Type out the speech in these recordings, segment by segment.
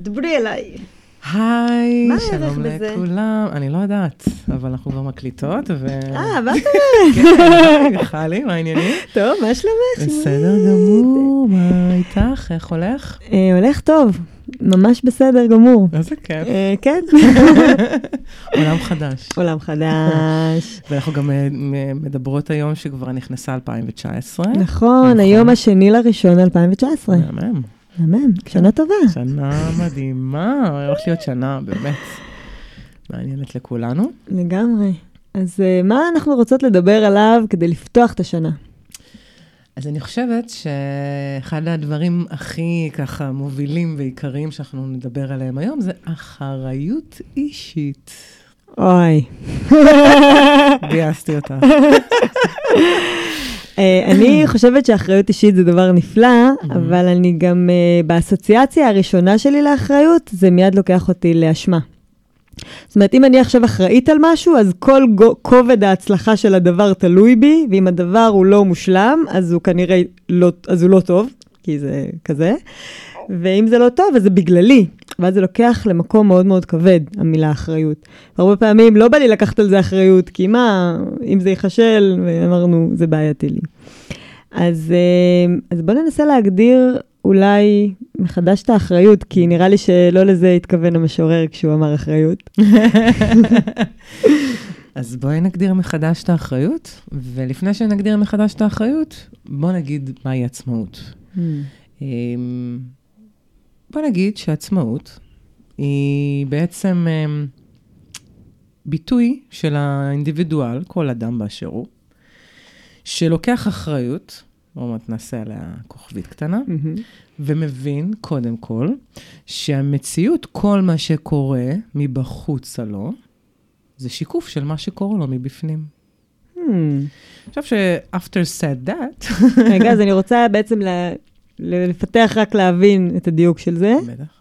דברי אליי. היי, שלום? לכולם. אני לא יודעת, אבל אנחנו כבר מקליטות, ו... אה, מה את אומרת? כן, חלי, מה העניינים? טוב, מה שלומך? בסדר גמור, מה איתך? איך הולך? אה, הולך טוב, ממש בסדר גמור. איזה כיף. אה, כן, עולם חדש. עולם חדש. ואנחנו גם אה, מדברות היום שכבר נכנסה 2019. נכון, היום השני לראשון 2019. מהמם. מהמם, שנה טובה. שנה מדהימה, הולכת להיות שנה באמת מעניינת לכולנו. לגמרי. אז אה, מה אנחנו רוצות לדבר עליו כדי לפתוח את השנה? אז אני חושבת שאחד הדברים הכי ככה מובילים ועיקריים שאנחנו נדבר עליהם היום זה אחריות אישית. אוי. גייסתי אותך. אה, אני חושבת שאחריות אישית זה דבר נפלא, אבל אני גם, אה, באסוציאציה הראשונה שלי לאחריות, זה מיד לוקח אותי לאשמה. זאת אומרת, אם אני עכשיו אחראית על משהו, אז כל גו- כובד ההצלחה של הדבר תלוי בי, ואם הדבר הוא לא מושלם, אז הוא כנראה לא, אז הוא לא טוב, כי זה כזה, ואם זה לא טוב, אז זה בגללי. ואז זה לוקח למקום מאוד מאוד כבד, המילה אחריות. הרבה פעמים לא בא לי לקחת על זה אחריות, כי מה, אם זה ייכשל, ואמרנו, זה בעייתי לי. אז, אה, אז בואו ננסה להגדיר אולי מחדש את האחריות, כי נראה לי שלא לזה התכוון המשורר כשהוא אמר אחריות. אז בואי נגדיר מחדש את האחריות, ולפני שנגדיר מחדש את האחריות, בוא נגיד מהי עצמאות. אמ, בוא נגיד שעצמאות היא בעצם אמ, ביטוי של האינדיבידואל, כל אדם באשר הוא, שלוקח אחריות, עוד מעט נעשה עליה כוכבית קטנה, מהמם. ומבין, קודם כל, שהמציאות, כל מה שקורה מבחוצה לו, זה שיקוף של מה שקורה לו מבפנים. Hmm. עכשיו ש-after said that, רגע, אז אני רוצה בעצם לפתח רק להבין את הדיוק של זה, בטח,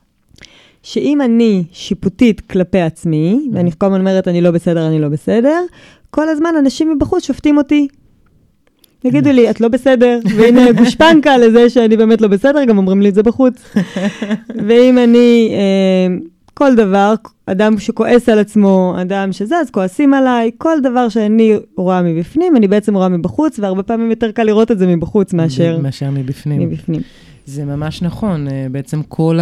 שאם אני שיפוטית כלפי עצמי, ואני כל הזמן אומרת, אני לא בסדר, אני לא בסדר, כל הזמן אנשים מבחוץ שופטים אותי. יגידו לי, את לא בסדר, והנה גושפנקה לזה שאני באמת לא בסדר, גם אומרים לי את זה בחוץ. ואם אני, אה, כל דבר, אדם שכועס על עצמו, אדם שזה, אז כועסים עליי, כל דבר שאני רואה מבפנים, אני בעצם רואה מבחוץ, והרבה פעמים יותר קל לראות את זה מבחוץ מאשר מאשר מבפנים. מבפנים. זה ממש נכון, אה, בעצם כל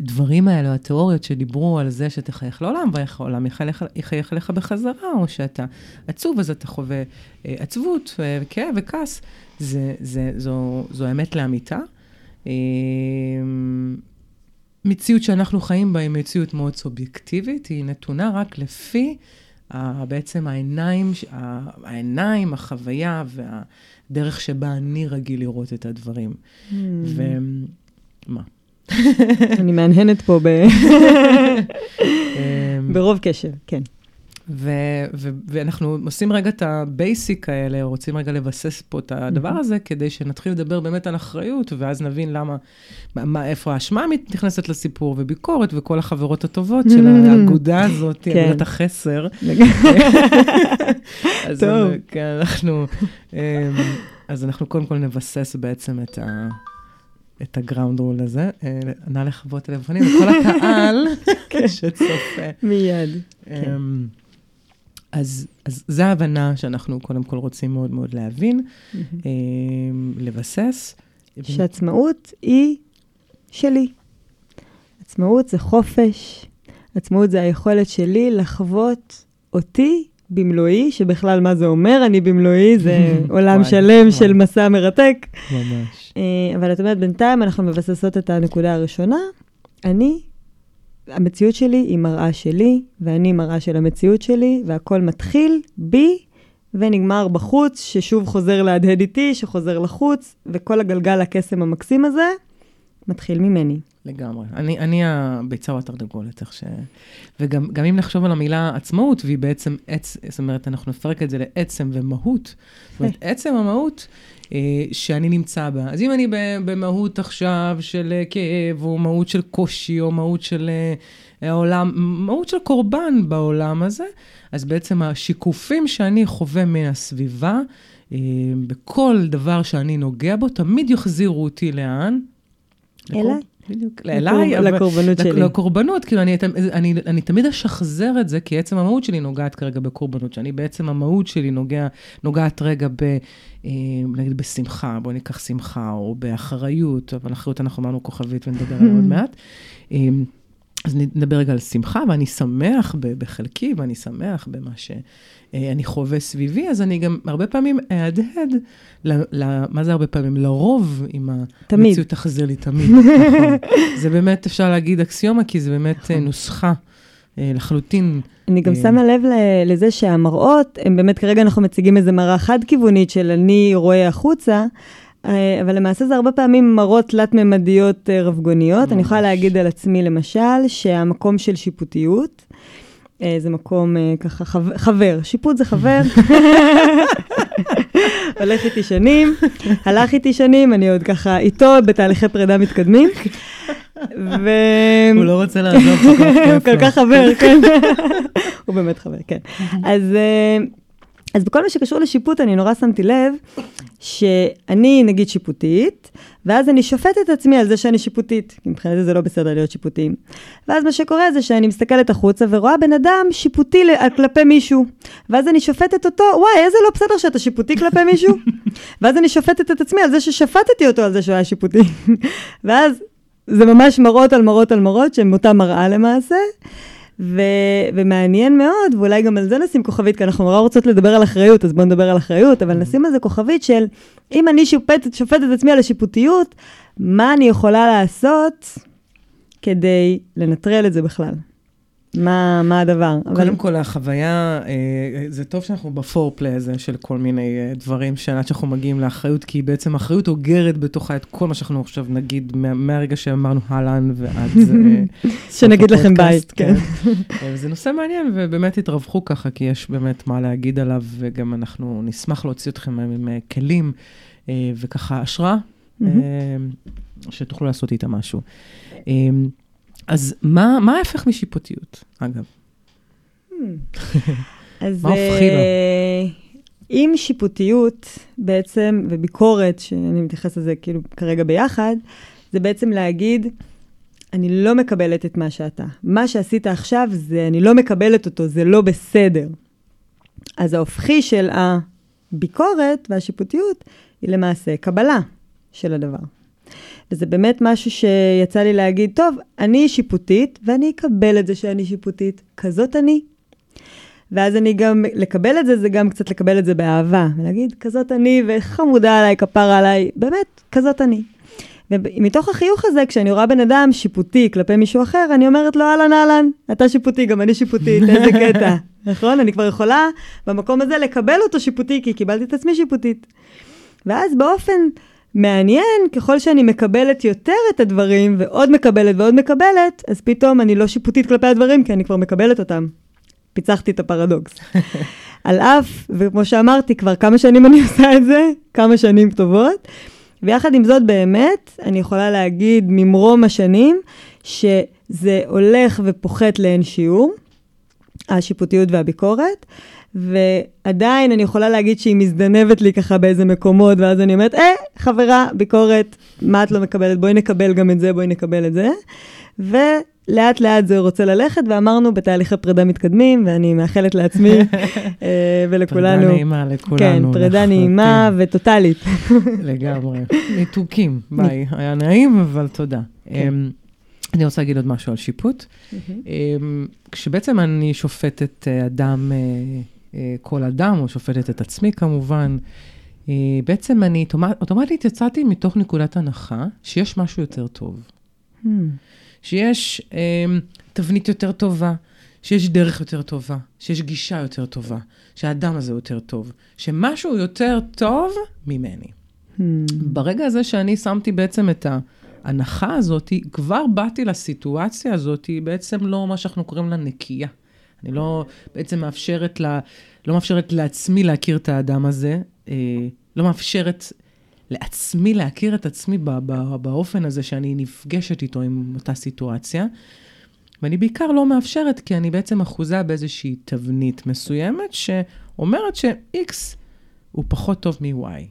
הדברים האלה, התיאוריות שדיברו על זה שתחייך לעולם, והעולם יחייך- יחייך אליך בחזרה, או שאתה עצוב, אז אתה חווה אה, עצבות, אה, וכאב וכעס, זה, זה, זו, זו אמת לאמיתה. אה, מציאות שאנחנו חיים בה היא מציאות מאוד סובייקטיבית, היא נתונה רק לפי בעצם העיניים, העיניים, החוויה והדרך שבה אני רגיל לראות את הדברים. ומה? אני מהנהנת פה ב... אמ, ברוב קשב, כן. ו- ו- ואנחנו עושים רגע את ה basic האלה, רוצים רגע לבסס פה את הדבר הזה, כדי שנתחיל לדבר באמת על אחריות, ואז נבין למה, מה- מה, איפה האשמה נכנסת לסיפור, וביקורת, וכל החברות הטובות של האגודה הזאת, כן. אגודת החסר. אז טוב. אני- כן, אנחנו, אמ, אז אנחנו קודם כל נבסס בעצם את ה... את הגראונד רול הזה. אה, נא לכבות טלפונים לכל הקהל שצופה. מיד. אז, אז זו ההבנה שאנחנו קודם כל רוצים מאוד מאוד להבין, אמ, לבסס. שעצמאות היא שלי. עצמאות זה חופש, עצמאות זה היכולת שלי לחוות אותי במלואי, שבכלל מה זה אומר, אני במלואי, זה עולם שלם. של מסע מרתק. ממש. אה, אבל את אומרת, בינתיים אנחנו מבססות את הנקודה הראשונה. אני, המציאות שלי היא מראה שלי, ואני מראה של המציאות שלי, והכל מתחיל בי ונגמר בחוץ, ששוב חוזר להדהד איתי, שחוזר לחוץ, וכל הגלגל הקסם המקסים הזה מתחיל ממני. לגמרי. אני, אני הביצה או התרנגולת, איך ש... וגם גם אם נחשוב על המילה עצמאות, והיא בעצם עץ, זאת אומרת, אנחנו נפרק את זה לעצם ומהות. זאת אומרת, עצם המהות שאני נמצא בה. אז אם אני במהות עכשיו של אה, כאב, או מהות של קושי, או מהות של אה, העולם, מהות של קורבן בעולם הזה, אז בעצם השיקופים שאני חווה מהסביבה, אה, בכל דבר שאני נוגע בו, תמיד יחזירו אותי לאן? אליי. בדיוק, אליי, אבל... לקורבנות שלי. לקורבנות, כאילו, אני, אני, אני תמיד אשחזר את זה, כי עצם המהות שלי נוגעת כרגע בקורבנות, שאני בעצם המהות שלי נוגע, נוגעת רגע ב... אה, נגיד בשמחה, בואי ניקח שמחה, או באחריות, אבל אחריות אנחנו אמרנו כוכבית ונדבר עליה עוד מעט. אה, אז נדבר רגע על שמחה, ואני שמח בחלקי, ואני שמח במה שאני חווה סביבי, אז אני גם הרבה פעמים אהדהד, מה זה הרבה פעמים? לרוב, עם המציאות תחזיר לי תמיד. נכון. זה באמת, אפשר להגיד אקסיומה, כי זה באמת נכון. נוסחה אה, לחלוטין. אני גם אה, שמה לב לזה שהמראות, הם באמת, כרגע אנחנו מציגים איזו מראה חד-כיוונית של אני רואה החוצה, אה, אבל למעשה זה הרבה פעמים מראות תלת-ממדיות אה, רבגוניות. אני יכולה להגיד על עצמי, למשל, שהמקום של שיפוטיות, אה, זה מקום ככה חבר, חבר. שיפוט זה חבר. הולך איתי שנים, הלך איתי שנים, אני עוד ככה איתו בתהליכי פרידה מתקדמים. ו... הוא לא רוצה לעזוב כל כך. הוא כל כך חבר, כן. הוא באמת חבר, כן. אז אז בכל מה שקשור לשיפוט, אני נורא שמתי לב שאני נגיד שיפוטית, ואז אני שופטת את עצמי על זה שאני שיפוטית, כי מבחינתי זה לא בסדר להיות שיפוטיים. ואז מה שקורה זה שאני מסתכלת החוצה ורואה בן אדם שיפוטי כלפי מישהו. ואז אני שופטת אותו, וואי, איזה לא בסדר שאתה שיפוטי כלפי מישהו. ואז אני שופטת את עצמי על זה ששפטתי אותו על זה שהוא היה שיפוטי. ואז זה ממש מראות על מראות על מראות, שהן אותה מראה למעשה. ו- ומעניין מאוד, ואולי גם על זה נשים כוכבית, כי אנחנו נורא רוצות לדבר על אחריות, אז בואו נדבר על אחריות, אבל נשים על זה כוכבית של, אם אני שופטת, שופטת את עצמי על השיפוטיות, מה אני יכולה לעשות כדי לנטרל את זה בכלל? מה, מה הדבר. קודם אבל... כל, החוויה, אה, זה טוב שאנחנו בפורפליי הזה של כל מיני אה, דברים, שעד שאנחנו מגיעים לאחריות, כי בעצם אחריות אוגרת בתוכה את כל מה שאנחנו עכשיו נגיד, מה, מהרגע שאמרנו אהלן ועד... אה, שנגיד לכם בית, כן. כן. זה נושא מעניין, ובאמת התרווחו ככה, כי יש באמת מה להגיד עליו, וגם אנחנו נשמח להוציא אתכם עם כלים, וככה השראה, שתוכלו לעשות איתה משהו. אז מה, מה ההפך משיפוטיות, אגב? Hmm. אז מה הופכי לו? אם שיפוטיות בעצם, וביקורת, שאני מתייחסת לזה כאילו כרגע ביחד, זה בעצם להגיד, אני לא מקבלת את מה שאתה. מה שעשית עכשיו זה, אני לא מקבלת אותו, זה לא בסדר. אז ההופכי של הביקורת והשיפוטיות היא למעשה קבלה של הדבר. וזה באמת משהו שיצא לי להגיד, טוב, אני שיפוטית, ואני אקבל את זה שאני שיפוטית. כזאת אני. ואז אני גם, לקבל את זה, זה גם קצת לקבל את זה באהבה. ולהגיד, כזאת אני, וחמודה עליי, כפרה עליי, באמת, כזאת אני. ומתוך החיוך הזה, כשאני רואה בן אדם שיפוטי כלפי מישהו אחר, אני אומרת לו, אהלן, אהלן, אתה שיפוטי, גם אני שיפוטית, איזה קטע. נכון? אני כבר יכולה במקום הזה לקבל אותו שיפוטי, כי קיבלתי את עצמי שיפוטית. ואז באופן מעניין, ככל שאני מקבלת יותר את הדברים, ועוד מקבלת ועוד מקבלת, אז פתאום אני לא שיפוטית כלפי הדברים, כי אני כבר מקבלת אותם. פיצחתי את הפרדוקס. על אף, וכמו שאמרתי, כבר כמה שנים אני עושה את זה, כמה שנים טובות, ויחד עם זאת, באמת, אני יכולה להגיד ממרום השנים, שזה הולך ופוחת לאין שיעור, השיפוטיות והביקורת, ועדיין אני יכולה להגיד שהיא מזדנבת לי ככה באיזה מקומות, ואז אני אומרת, אה, חברה, ביקורת, מה את לא מקבלת? בואי נקבל גם את זה, בואי נקבל את זה. ולאט לאט זה רוצה ללכת, ואמרנו בתהליכי פרידה מתקדמים, ואני מאחלת לעצמי אה, ולכולנו. פרידה נעימה לכולנו. כן, פרידה נעימה וטוטאלית. לגמרי. ניתוקים, ביי. היה נעים, אבל תודה. כן. אמ, אני רוצה להגיד עוד משהו על שיפוט. אמ, כשבעצם אני שופטת אה, אדם אה, כל אדם, או שופטת את עצמי כמובן. אה, בעצם אני אוטומטית יצאתי מתוך נקודת הנחה שיש משהו יותר טוב. Hmm. שיש אה, תבנית יותר טובה, שיש דרך יותר טובה, שיש גישה יותר טובה, שהאדם הזה יותר טוב, שמשהו יותר טוב ממני. Hmm. ברגע הזה שאני שמתי בעצם את ההנחה הזאת, כבר באתי לסיטואציה הזאת, בעצם לא מה שאנחנו קוראים לה נקייה. אני לא בעצם מאפשרת, לה, לא מאפשרת לעצמי להכיר את האדם הזה, אה, לא מאפשרת לעצמי להכיר את עצמי באופן הזה שאני נפגשת איתו עם אותה סיטואציה. ואני בעיקר לא מאפשרת, כי אני בעצם אחוזה באיזושהי תבנית מסוימת, שאומרת ש-X הוא פחות טוב מ-Y.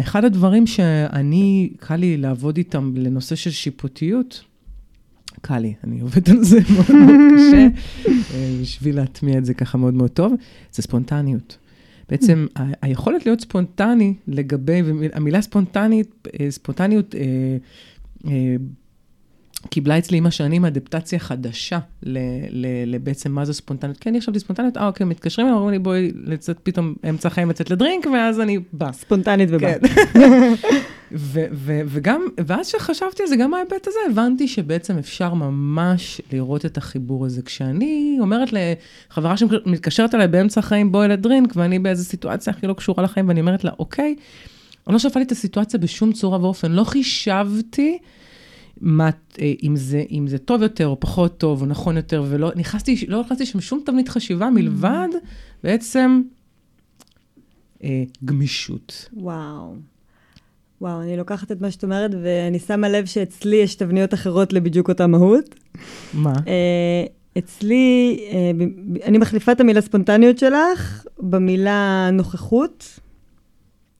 אחד הדברים שאני, קל לי לעבוד איתם לנושא של שיפוטיות, קל לי, אני עובדת על זה מאוד מאוד קשה, אה, בשביל להטמיע את זה ככה מאוד מאוד טוב, זה ספונטניות. בעצם היכולת להיות ספונטני לגבי, והמילה ספונטנית, אה, ספונטניות, אה, קיבלה אצלי עם השנים אדפטציה חדשה לבעצם מה זה ספונטניות. כן, אני חשבתי ספונטניות, אה, אוקיי, מתקשרים, אומרים לי, בואי לצאת פתאום אמצע החיים לצאת לדרינק, ואז אני באה. ספונטנית ובא. ו- ו- וגם, ואז שחשבתי על זה, גם מההיבט הזה, הבנתי שבעצם אפשר ממש לראות את החיבור הזה. כשאני אומרת לחברה שמתקשרת אליי באמצע החיים, בואי לדרינק, ואני באיזו סיטואציה הכי לא קשורה לחיים, ואני אומרת לה, אוקיי, אני לא שפטתי את הסיטואציה בשום צורה ואופן, לא חישבתי. מה, אה, אם, זה, אם זה טוב יותר או פחות טוב או נכון יותר, ולא נכנסתי, לא נכנסתי שם שום תבנית חשיבה מלבד בעצם אה, גמישות. וואו. וואו, אני לוקחת את מה שאת אומרת, ואני שמה לב שאצלי יש תבניות אחרות לבדיוק אותה מהות. מה? אה, אצלי, אה, אני מחליפה את המילה ספונטניות שלך במילה נוכחות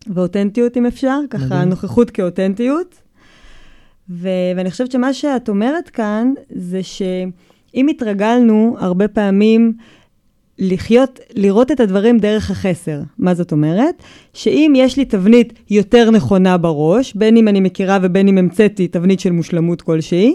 ואותנטיות, אם אפשר, ככה מדהים. נוכחות כאותנטיות. ו- ואני חושבת שמה שאת אומרת כאן, זה שאם התרגלנו הרבה פעמים לחיות, לראות את הדברים דרך החסר. מה זאת אומרת? שאם יש לי תבנית יותר נכונה בראש, בין אם אני מכירה ובין אם המצאתי תבנית של מושלמות כלשהי,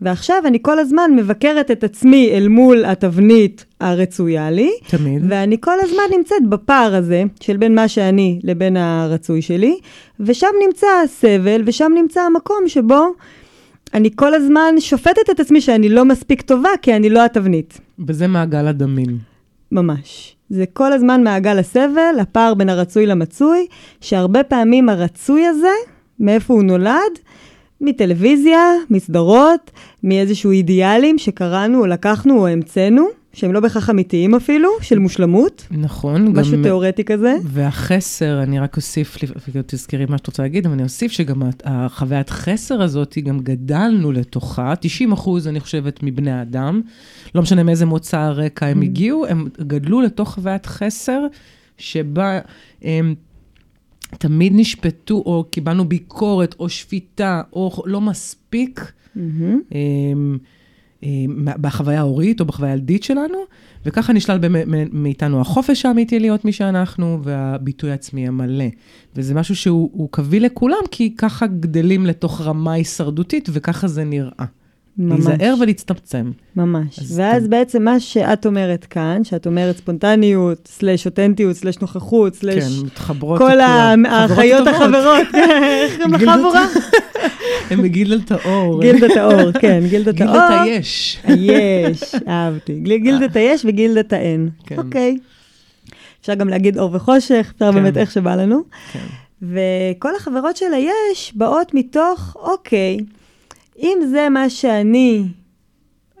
ועכשיו אני כל הזמן מבקרת את עצמי אל מול התבנית הרצויה לי, תמיד. ואני כל הזמן נמצאת בפער הזה של בין מה שאני לבין הרצוי שלי, ושם נמצא הסבל, ושם נמצא המקום שבו אני כל הזמן שופטת את עצמי שאני לא מספיק טובה, כי אני לא התבנית. וזה מעגל הדמים. ממש. זה כל הזמן מעגל הסבל, הפער בין הרצוי למצוי, שהרבה פעמים הרצוי הזה, מאיפה הוא נולד? מטלוויזיה, מסדרות, מאיזשהו אידיאלים שקראנו או לקחנו או המצאנו, שהם לא בהכרח אמיתיים אפילו, של מושלמות, נכון. משהו גם- תיאורטי כזה. והחסר, אני רק אוסיף, תזכרי מה שאת רוצה להגיד, אבל אני אוסיף שגם החוויית חסר הזאת, היא גם גדלנו לתוכה, 90 אחוז, אני חושבת, מבני האדם, לא משנה מאיזה מוצא הרקע הם הגיעו, הם גדלו לתוך חוויית חסר, שבה הם תמיד נשפטו, או קיבלנו ביקורת, או שפיטה, או לא מספיק. מהמם. אמ, בחוויה ההורית או בחוויה הילדית שלנו, וככה נשלל מאיתנו החופש האמיתי להיות מי שאנחנו, והביטוי העצמי המלא. וזה משהו שהוא הוא קביל לכולם, כי ככה גדלים לתוך רמה הישרדותית, וככה זה נראה. ממש. להיזהר ולהצטמצם. ממש. אז ואז אתם- בעצם מה שאת אומרת כאן, שאת אומרת ספונטניות, סלש אותנטיות, סלש נוכחות, סלש כן, מתחברות כל האחיות. החברות, איך קוראים עבורה? הם מגילדת האור. גילדת האור, כן, גילדת האור. גילדת היש. היש, אהבתי. גיל- גילדת היש וגילדת האין. כן. אוקיי. אפשר גם להגיד אור וחושך, אפשר כן. באמת איך שבא לנו. כן. וכל החברות של היש באות מתוך, אוקיי, אם זה מה שאני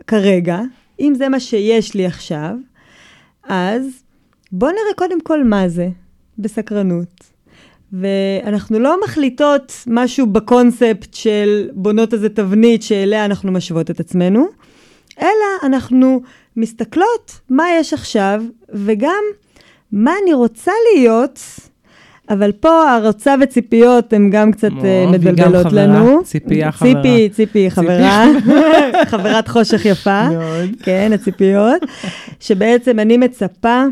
כרגע, אם זה מה שיש לי עכשיו, אז בואו נראה קודם כל מה זה, בסקרנות. ואנחנו לא מחליטות משהו בקונספט של בונות איזה תבנית שאליה אנחנו משוות את עצמנו, אלא אנחנו מסתכלות מה יש עכשיו, וגם מה אני רוצה להיות, אבל פה הרוצה וציפיות הן גם קצת uh, מבלבלות חברה, לנו. ציפייה חברה. ציפי, ציפי חברה, חברת חושך יפה. מאוד. כן, הציפיות, שבעצם אני מצפה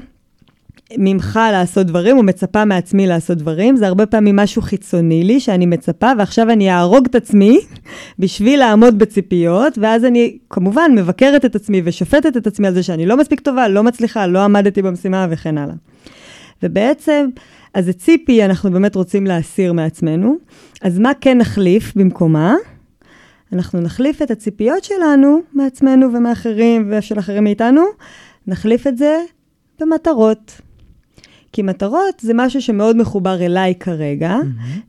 ממך לעשות דברים, או מצפה מעצמי לעשות דברים. זה הרבה פעמים משהו חיצוני לי, שאני מצפה, ועכשיו אני אהרוג את עצמי בשביל לעמוד בציפיות, ואז אני כמובן מבקרת את עצמי ושופטת את עצמי על זה שאני לא מספיק טובה, לא מצליחה, לא עמדתי במשימה וכן הלאה. ובעצם, אז את ציפי אנחנו באמת רוצים להסיר מעצמנו, אז מה כן נחליף במקומה? אנחנו נחליף את הציפיות שלנו מעצמנו ומאחרים ושל אחרים מאיתנו, נחליף את זה במטרות. כי מטרות זה משהו שמאוד מחובר אליי כרגע,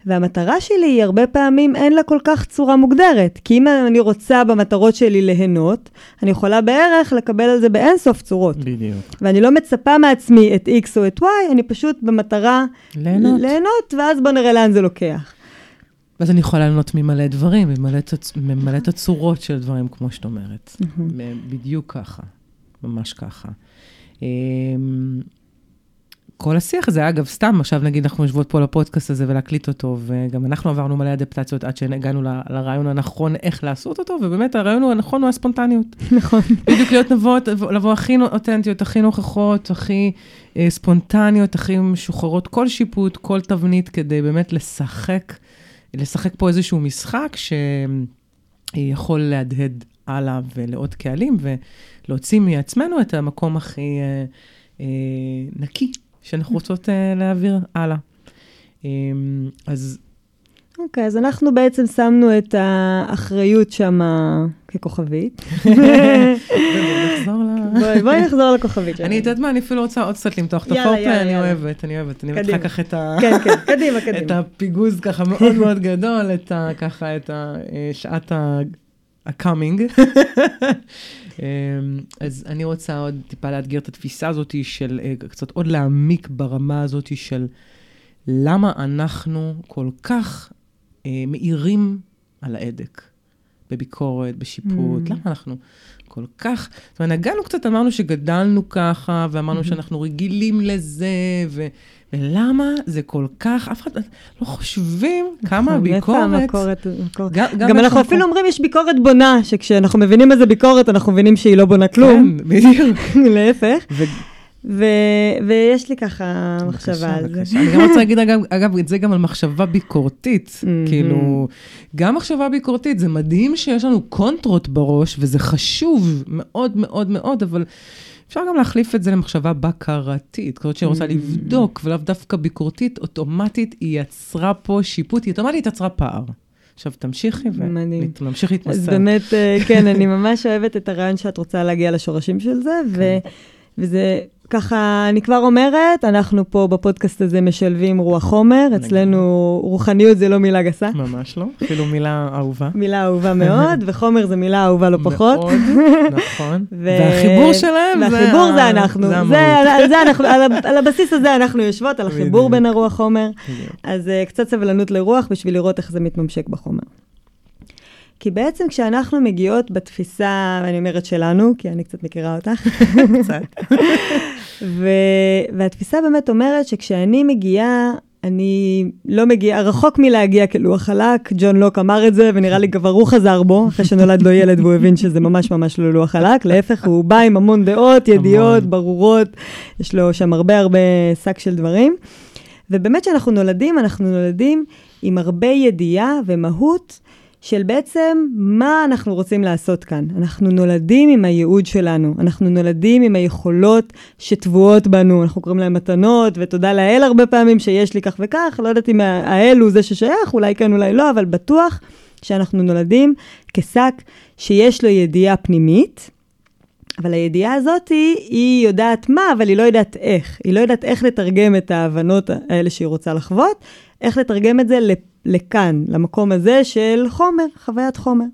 והמטרה שלי היא הרבה פעמים אין לה כל כך צורה מוגדרת. כי אם אני רוצה במטרות שלי ליהנות, אני יכולה בערך לקבל על זה באינסוף צורות. בדיוק. ואני לא מצפה מעצמי את X או את Y, אני פשוט במטרה ליהנות. ליהנות, ואז בואו נראה לאן זה לוקח. ואז אני יכולה ליהנות ממלא דברים, ממלא תצ- ממלא תצורות של דברים, כמו שאת אומרת. בדיוק ככה, ממש ככה. כל השיח הזה, אגב, סתם, עכשיו נגיד אנחנו יושבות פה לפודקאסט הזה ולהקליט אותו, וגם אנחנו עברנו מלא אדפטציות עד שהגענו ל- לרעיון הנכון איך לעשות אותו, ובאמת הרעיון הוא הנכון הוא הספונטניות. נכון. בדיוק להיות נבואות, לבוא הכי אותנטיות, הכי נוכחות, הכי אה, ספונטניות, הכי משוחררות, כל שיפוט, כל תבנית, כדי באמת לשחק, לשחק פה איזשהו משחק שיכול להדהד הלאה ולעוד קהלים, ולהוציא מעצמנו את המקום הכי אה, אה, נקי שאנחנו רוצות אה, להעביר הלאה. אה, אז אוקיי, אז אנחנו בעצם שמנו את האחריות שם ככוכבית. בואי בואי נחזור לכוכבית שלנו. אני יודעת מה, אני אפילו רוצה עוד קצת למתוח את יאללה, אני. אוהבת, אני אוהבת. אני אוהבת. אחר כך את ה... כן, כן, קדימה, את קדימה. הפיגוז ככה מאוד מאוד גדול, את ה... ככה, את ה... אה, שעת ה... הקאמינג. אז אני רוצה עוד טיפה לאתגר את התפיסה הזאת של, אה, קצת עוד להעמיק ברמה הזאת של למה אנחנו כל כך אה, מאירים על ההדק, בביקורת, בשיפוט, Mm. למה אנחנו כל כך, זאת אומרת, נגענו קצת, אמרנו שגדלנו ככה, ואמרנו Mm-hmm. שאנחנו רגילים לזה, ו... ולמה זה כל כך, אף אחד לא חושבים כמה נכון, הביקורת... המקורת? המקורת? גם, גם אנחנו אפילו אומרים, יש ביקורת בונה, שכשאנחנו מבינים איזה ביקורת, אנחנו מבינים שהיא לא בונה כלום, כן, בדיוק. להפך. ו- ויש לי ככה מחשבה בבקשה, על זה. בבקשה. אני גם רוצה להגיד, אגב, אגב, את זה גם על מחשבה ביקורתית. כאילו, גם מחשבה ביקורתית, זה מדהים שיש לנו קונטרות בראש, וזה חשוב מאוד מאוד מאוד, אבל אפשר גם להחליף את זה למחשבה בקרתית, כזאת שרוצה Mm. לבדוק, ולאו דווקא ביקורתית, אוטומטית, היא יצרה פה שיפוט, היא אוטומטית יצרה פער. עכשיו, תמשיכי. ונמשיך להתמסר. אז באמת, אה, כן, אני ממש אוהבת את הרעיון שאת רוצה להגיע לשורשים של זה, ו- כן. וזה ככה, אני כבר אומרת, אנחנו פה בפודקאסט הזה משלבים רוח חומר, אצלנו רוחניות זה לא מילה גסה, ממש לא, אפילו מילה אהובה. מילה אהובה מאוד, וחומר זה מילה אהובה לא פחות. מאוד, נכון. והחיבור שלהם זה... והחיבור זה אנחנו, זה המהות. על, אנחנו, הבסיס הזה אנחנו יושבות, על החיבור. בין הרוח חומר. אז uh, קצת סבלנות לרוח בשביל לראות איך זה מתממשק בחומר. כי בעצם כשאנחנו מגיעות בתפיסה, ואני אומרת שלנו, כי אני קצת מכירה אותך, קצת. ו- והתפיסה באמת אומרת שכשאני מגיעה, אני לא מגיעה, רחוק מלהגיע כלוח חלק, ג'ון לוק אמר את זה, ונראה לי כבר הוא חזר בו, אחרי שנולד לו ילד והוא הבין שזה ממש ממש לא לוח חלק, להפך, הוא בא עם המון דעות, ידיעות. ברורות, יש לו שם הרבה הרבה שק של דברים. ובאמת כשאנחנו נולדים, אנחנו נולדים עם הרבה ידיעה ומהות של בעצם מה אנחנו רוצים לעשות כאן. אנחנו נולדים עם הייעוד שלנו, אנחנו נולדים עם היכולות שטבועות בנו, אנחנו קוראים להם מתנות, ותודה לאל הרבה פעמים שיש לי כך וכך, לא יודעת אם האל הוא זה ששייך, אולי כן, אולי לא, אבל בטוח שאנחנו נולדים כשק שיש לו ידיעה פנימית. אבל הידיעה הזאת היא, יודעת מה, אבל היא לא יודעת איך. היא לא יודעת איך לתרגם את ההבנות האלה שהיא רוצה לחוות, איך לתרגם את זה לכאן, למקום הזה של חומר, חוויית חומר.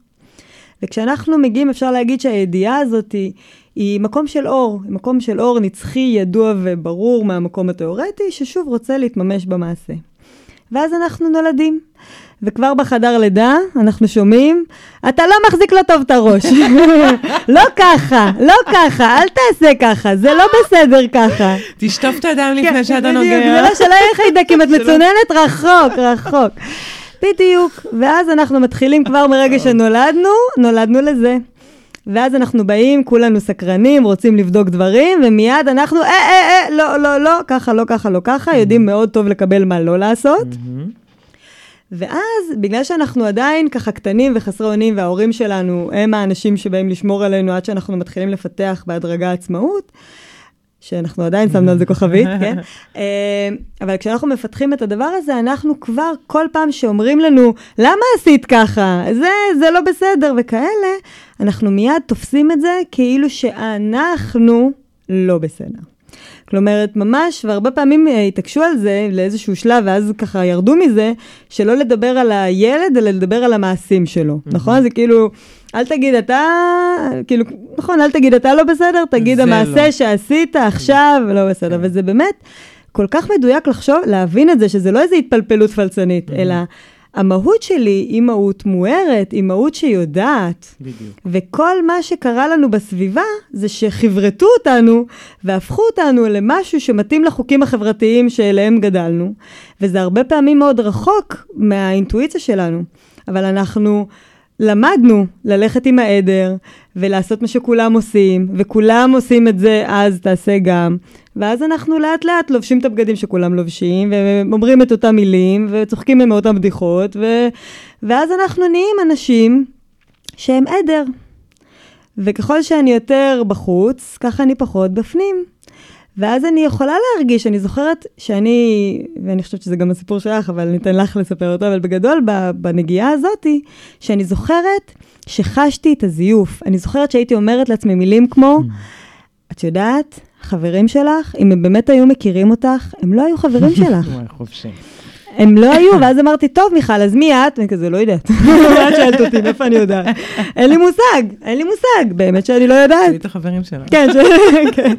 וכשאנחנו מגיעים, אפשר להגיד שהידיעה הזאת היא, היא מקום של אור, מקום של אור נצחי, ידוע וברור מהמקום התיאורטי, ששוב רוצה להתממש במעשה. ואז אנחנו נולדים. וכבר בחדר לידה אנחנו שומעים, אתה לא מחזיק לא טוב את הראש. לא ככה, לא ככה, אל תעשה ככה, זה לא בסדר ככה. תשטוף את הידיים כן, לפני שאתה נוגע. זה לא שלא יהיה חיידק, אם את מצוננת, רחוק, רחוק. בדיוק, ואז אנחנו מתחילים כבר מרגע שנולדנו, נולדנו לזה. ואז אנחנו באים, כולנו סקרנים, רוצים לבדוק דברים, ומיד אנחנו, אה, אה, אה, לא, לא, לא, ככה, לא ככה, לא ככה, יודעים מאוד טוב לקבל מה לא לעשות. ואז, בגלל שאנחנו עדיין ככה קטנים וחסרי אונים, וההורים שלנו הם האנשים שבאים לשמור עלינו עד שאנחנו מתחילים לפתח בהדרגה עצמאות, שאנחנו עדיין שמנו על זה כוכבית, כן? אה, אבל כשאנחנו מפתחים את הדבר הזה, אנחנו כבר, כל פעם שאומרים לנו, למה עשית ככה? זה, זה לא בסדר, וכאלה, אנחנו מיד תופסים את זה כאילו שאנחנו לא בסדר. כלומר, ממש, והרבה פעמים אה, התעקשו על זה לאיזשהו שלב, ואז ככה ירדו מזה, שלא לדבר על הילד, אלא לדבר על המעשים שלו, נכון? זה כאילו, אל תגיד אתה, כאילו, נכון, אל תגיד אתה לא בסדר, תגיד זה המעשה לא. שעשית עכשיו לא בסדר, וזה באמת כל כך מדויק לחשוב, להבין את זה, שזה לא איזו התפלפלות פלצנית, אלא המהות שלי היא מהות מוארת, היא מהות שיודעת. בדיוק. וכל מה שקרה לנו בסביבה זה שחברתו אותנו והפכו אותנו למשהו שמתאים לחוקים החברתיים שאליהם גדלנו. וזה הרבה פעמים מאוד רחוק מהאינטואיציה שלנו. אבל אנחנו למדנו ללכת עם העדר ולעשות מה שכולם עושים, וכולם עושים את זה, אז תעשה גם. ואז אנחנו לאט לאט לובשים את הבגדים שכולם לובשים, ואומרים את אותם מילים, וצוחקים עם אותם בדיחות, ו... ואז אנחנו נהיים אנשים שהם עדר. וככל שאני יותר בחוץ, ככה אני פחות בפנים. ואז אני יכולה להרגיש, אני זוכרת שאני, ואני חושבת שזה גם הסיפור שלך, אבל אני אתן לך לספר אותו, אבל בגדול, בנגיעה הזאתי, שאני זוכרת שחשתי את הזיוף. אני זוכרת שהייתי אומרת לעצמי מילים כמו, את יודעת, חברים שלך, אם הם באמת היו מכירים אותך, הם לא היו חברים שלך. וואי, חופשי. הם לא היו, ואז אמרתי, טוב, מיכל, אז מי את? ואני כזה, לא יודעת. מה את שואלת אותי, מאיפה אני יודעת? אין לי מושג, אין לי מושג, באמת שאני לא יודעת. תראי את החברים שלך. כן, כן.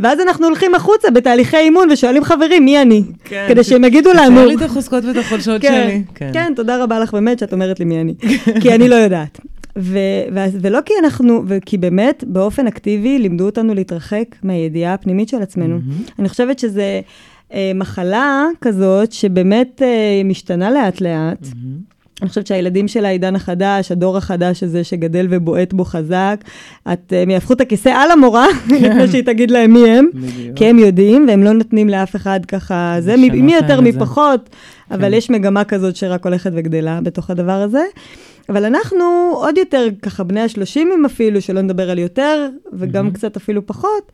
ואז אנחנו הולכים החוצה בתהליכי אימון ושואלים חברים, מי אני? כן, כדי שהם יגידו לנו. תשאר לי את החוזקות ואת החולשות שלי. כן, תודה רבה לך באמת שאת אומרת לי מי אני. כי אני לא יודעת. ולא כי אנחנו, וכי באמת, באופן אקטיבי, לימדו אותנו להתרחק מהידיעה הפנימית של עצמנו. אני חושבת שזה... אה, מחלה כזאת שבאמת אה, משתנה לאט-לאט. Mm-hmm. אני חושבת שהילדים של העידן החדש, הדור החדש הזה שגדל ובועט בו חזק, את, הם יהפכו את הכיסא על המורה, כן. לפני שהיא תגיד להם מי הם. כי הם יודעים, והם לא נותנים לאף אחד ככה, זה מי יותר מפחות, כן. אבל יש מגמה כזאת שרק הולכת וגדלה בתוך הדבר הזה. אבל אנחנו עוד יותר ככה בני השלושים אפילו, שלא נדבר על יותר, וגם mm-hmm. קצת אפילו פחות.